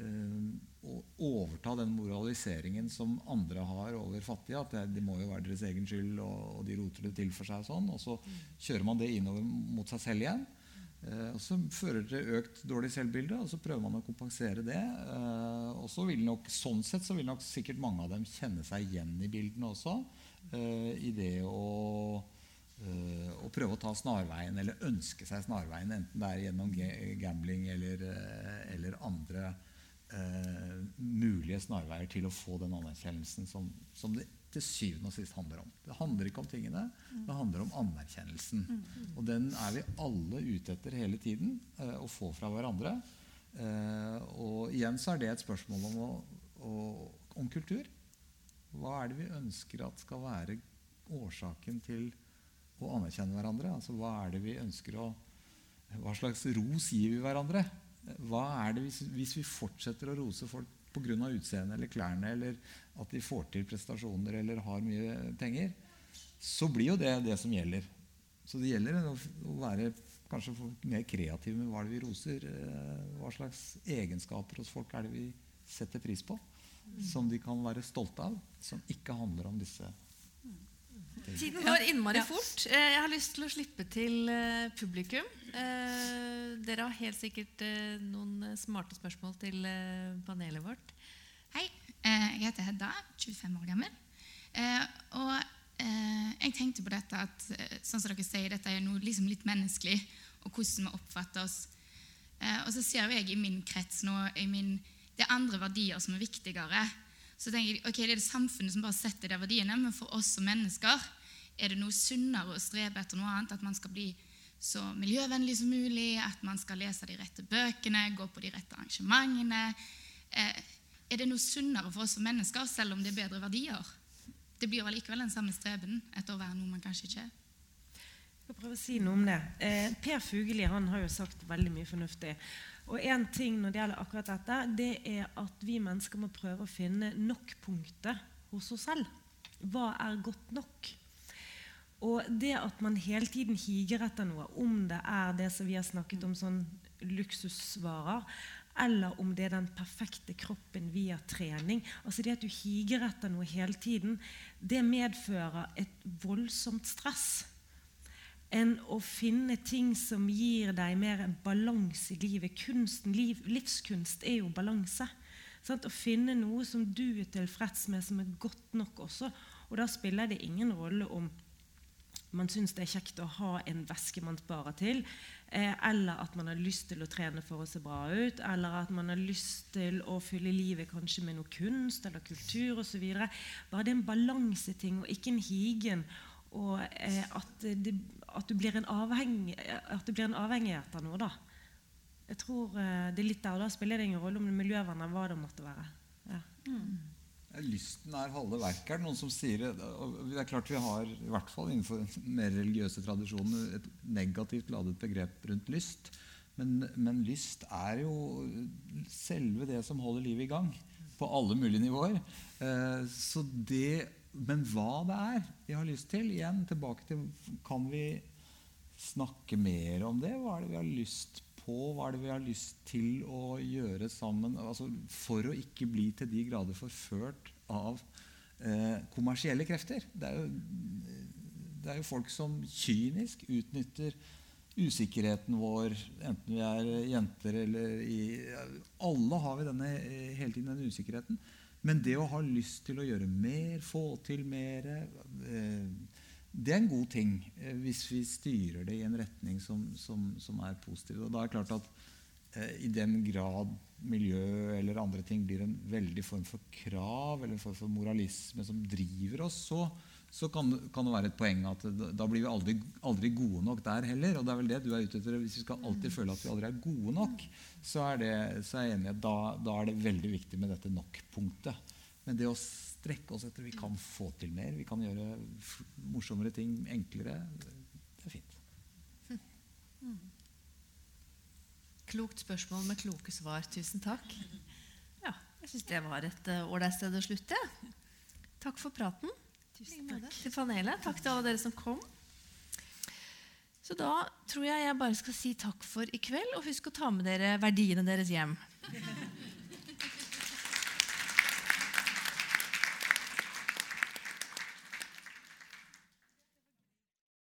Eh, å overta den moraliseringen som andre har over fattige. At det, de må jo være deres egen skyld, og, og, de roter det til for seg. Og sånn, og så kjører man det innover mot seg selv igjen. Eh, og Så fører det til økt dårlig selvbilde, og så prøver man å kompensere det. Eh, og så vil nok, Sånn sett så vil nok sikkert mange av dem kjenne seg igjen i bildene også. Eh, I det å eh, å prøve å ta snarveien, eller ønske seg snarveien, enten det er gjennom gambling eller, eh, eller andre eh, mulige snarveier til å få den anerkjennelsen som, som, det til syvende og sist handler om. Det handler ikke om tingene, det handler om anerkjennelsen. Og den er vi alle ute etter hele tiden eh, å få fra hverandre. Eh, og igjen så er det et spørsmål om, å, å, om kultur. Hva er det vi ønsker at skal være årsaken til å anerkjenne hverandre? Altså Hva er det vi ønsker å Hva slags ros gir vi hverandre? Hva er det hvis, hvis vi fortsetter å rose folk pga. utseendet eller klærne, eller at de får til prestasjoner eller har mye penger, så blir jo det det som gjelder. Så det gjelder å, være kanskje mer kreativ med hva det vi roser. Eh, hva slags egenskaper hos folk er det vi setter pris på, som de kan være stolte av, som ikke handler om disse
Tiden går innmari fort. Eh, jeg har lyst til å slippe til eh, publikum. Eh, dere har helt sikkert noen smarte spørsmål til panelet vårt.
Hei. Jeg heter Hedda, 25 år gammel. Og jeg tenkte på dette at sånn som dere sier, dette er noe liksom litt menneskelig, og hvordan vi oppfatter oss. Og så ser jeg i min krets nå i min, det er andre verdier som er viktigere. Så tenker jeg, ok, Det er det samfunnet som bare setter de verdiene, men for oss som mennesker er det noe sunnere å strebe etter noe annet. At man skal bli så miljøvennlig som mulig, at man skal lese de rette bøkene, gå på de rette arrangementene. Eh, er det noe sunnere for oss som mennesker, selv om det er bedre verdier? Det blir vel likevel den samme streben etter å være noe man kanskje ikke er.
Jeg skal prøve å si noe om det. Eh, per Fugelli har jo sagt veldig mye fornuftig. Og en ting når det gjelder akkurat dette, det er at vi mennesker må prøve å finne nok-punktet hos oss selv. Hva er godt nok? Og det at man hele tiden higer etter noe, om det er det som vi har snakket om, sånn luksusvarer, eller om det er den perfekte kroppen via trening altså Det at du higer etter noe hele tiden, det medfører et voldsomt stress. Enn å finne ting som gir deg mer balanse i livet. Kunsten, liv, livskunst er jo balanse. Sant? Å finne noe som du er tilfreds med, som er godt nok også. Og da spiller det ingen rolle om man syns det er kjekt å ha en veske man sparer til, eh, eller at man har lyst til å trene for å se bra ut, eller at man har lyst til å fylle livet kanskje med noe kunst eller kultur osv. Bare det er en balanseting og ikke en higen. Og eh, at, det, at, du blir en avhengig, at du blir en avhengighet av noe. da. Jeg tror eh, det er litt der, og Da spiller det ingen rolle om det er miljøvern eller hva det måtte være. Ja. Mm.
Lysten er halve verket, er det noen som sier. Det det er klart Vi har i hvert fall innenfor mer religiøse tradisjoner et negativt ladet begrep rundt lyst. Men, men, lyst er jo selve det som holder livet i gang. På alle mulige nivåer. Eh, så det, men hva det er vi har lyst til igjen, tilbake til Kan vi snakke mer om det? Hva er det vi har lyst på? Hva er det vi har lyst til å gjøre sammen? Altså, for å ikke bli til de grader forført av eh, kommersielle krefter. Det er, jo, det er jo folk som kynisk utnytter usikkerheten vår, enten vi er jenter eller i Alle har vi denne, hele tiden denne usikkerheten. Men det å ha lyst til å gjøre mer, få til mer eh, det er en god ting eh, hvis vi styrer det i en retning som, som, som er positiv. Og da er det klart at eh, I den grad miljø eller andre ting blir en veldig form for krav eller en form for moralisme som driver oss, så, så kan, kan, det være et poeng at da blir vi aldri, aldri, gode nok der heller. Og det er vel det du er ute etter. Hvis vi skal alltid føle at vi aldri er gode nok, så er, det, så er jeg enig at da, da, er det veldig viktig med dette nok-punktet. Men det å strekke oss etter vi kan få til mer, vi kan gjøre morsommere ting enklere, det er fint.
Klokt spørsmål med kloke svar. Tusen takk. Ja, jeg syns det var et ålreit sted å slutte. Takk for praten. Tusen takk til panelet. Takk til alle dere som kom. Så da tror jeg jeg bare skal si takk for i kveld, og husk å ta med dere verdiene deres hjem.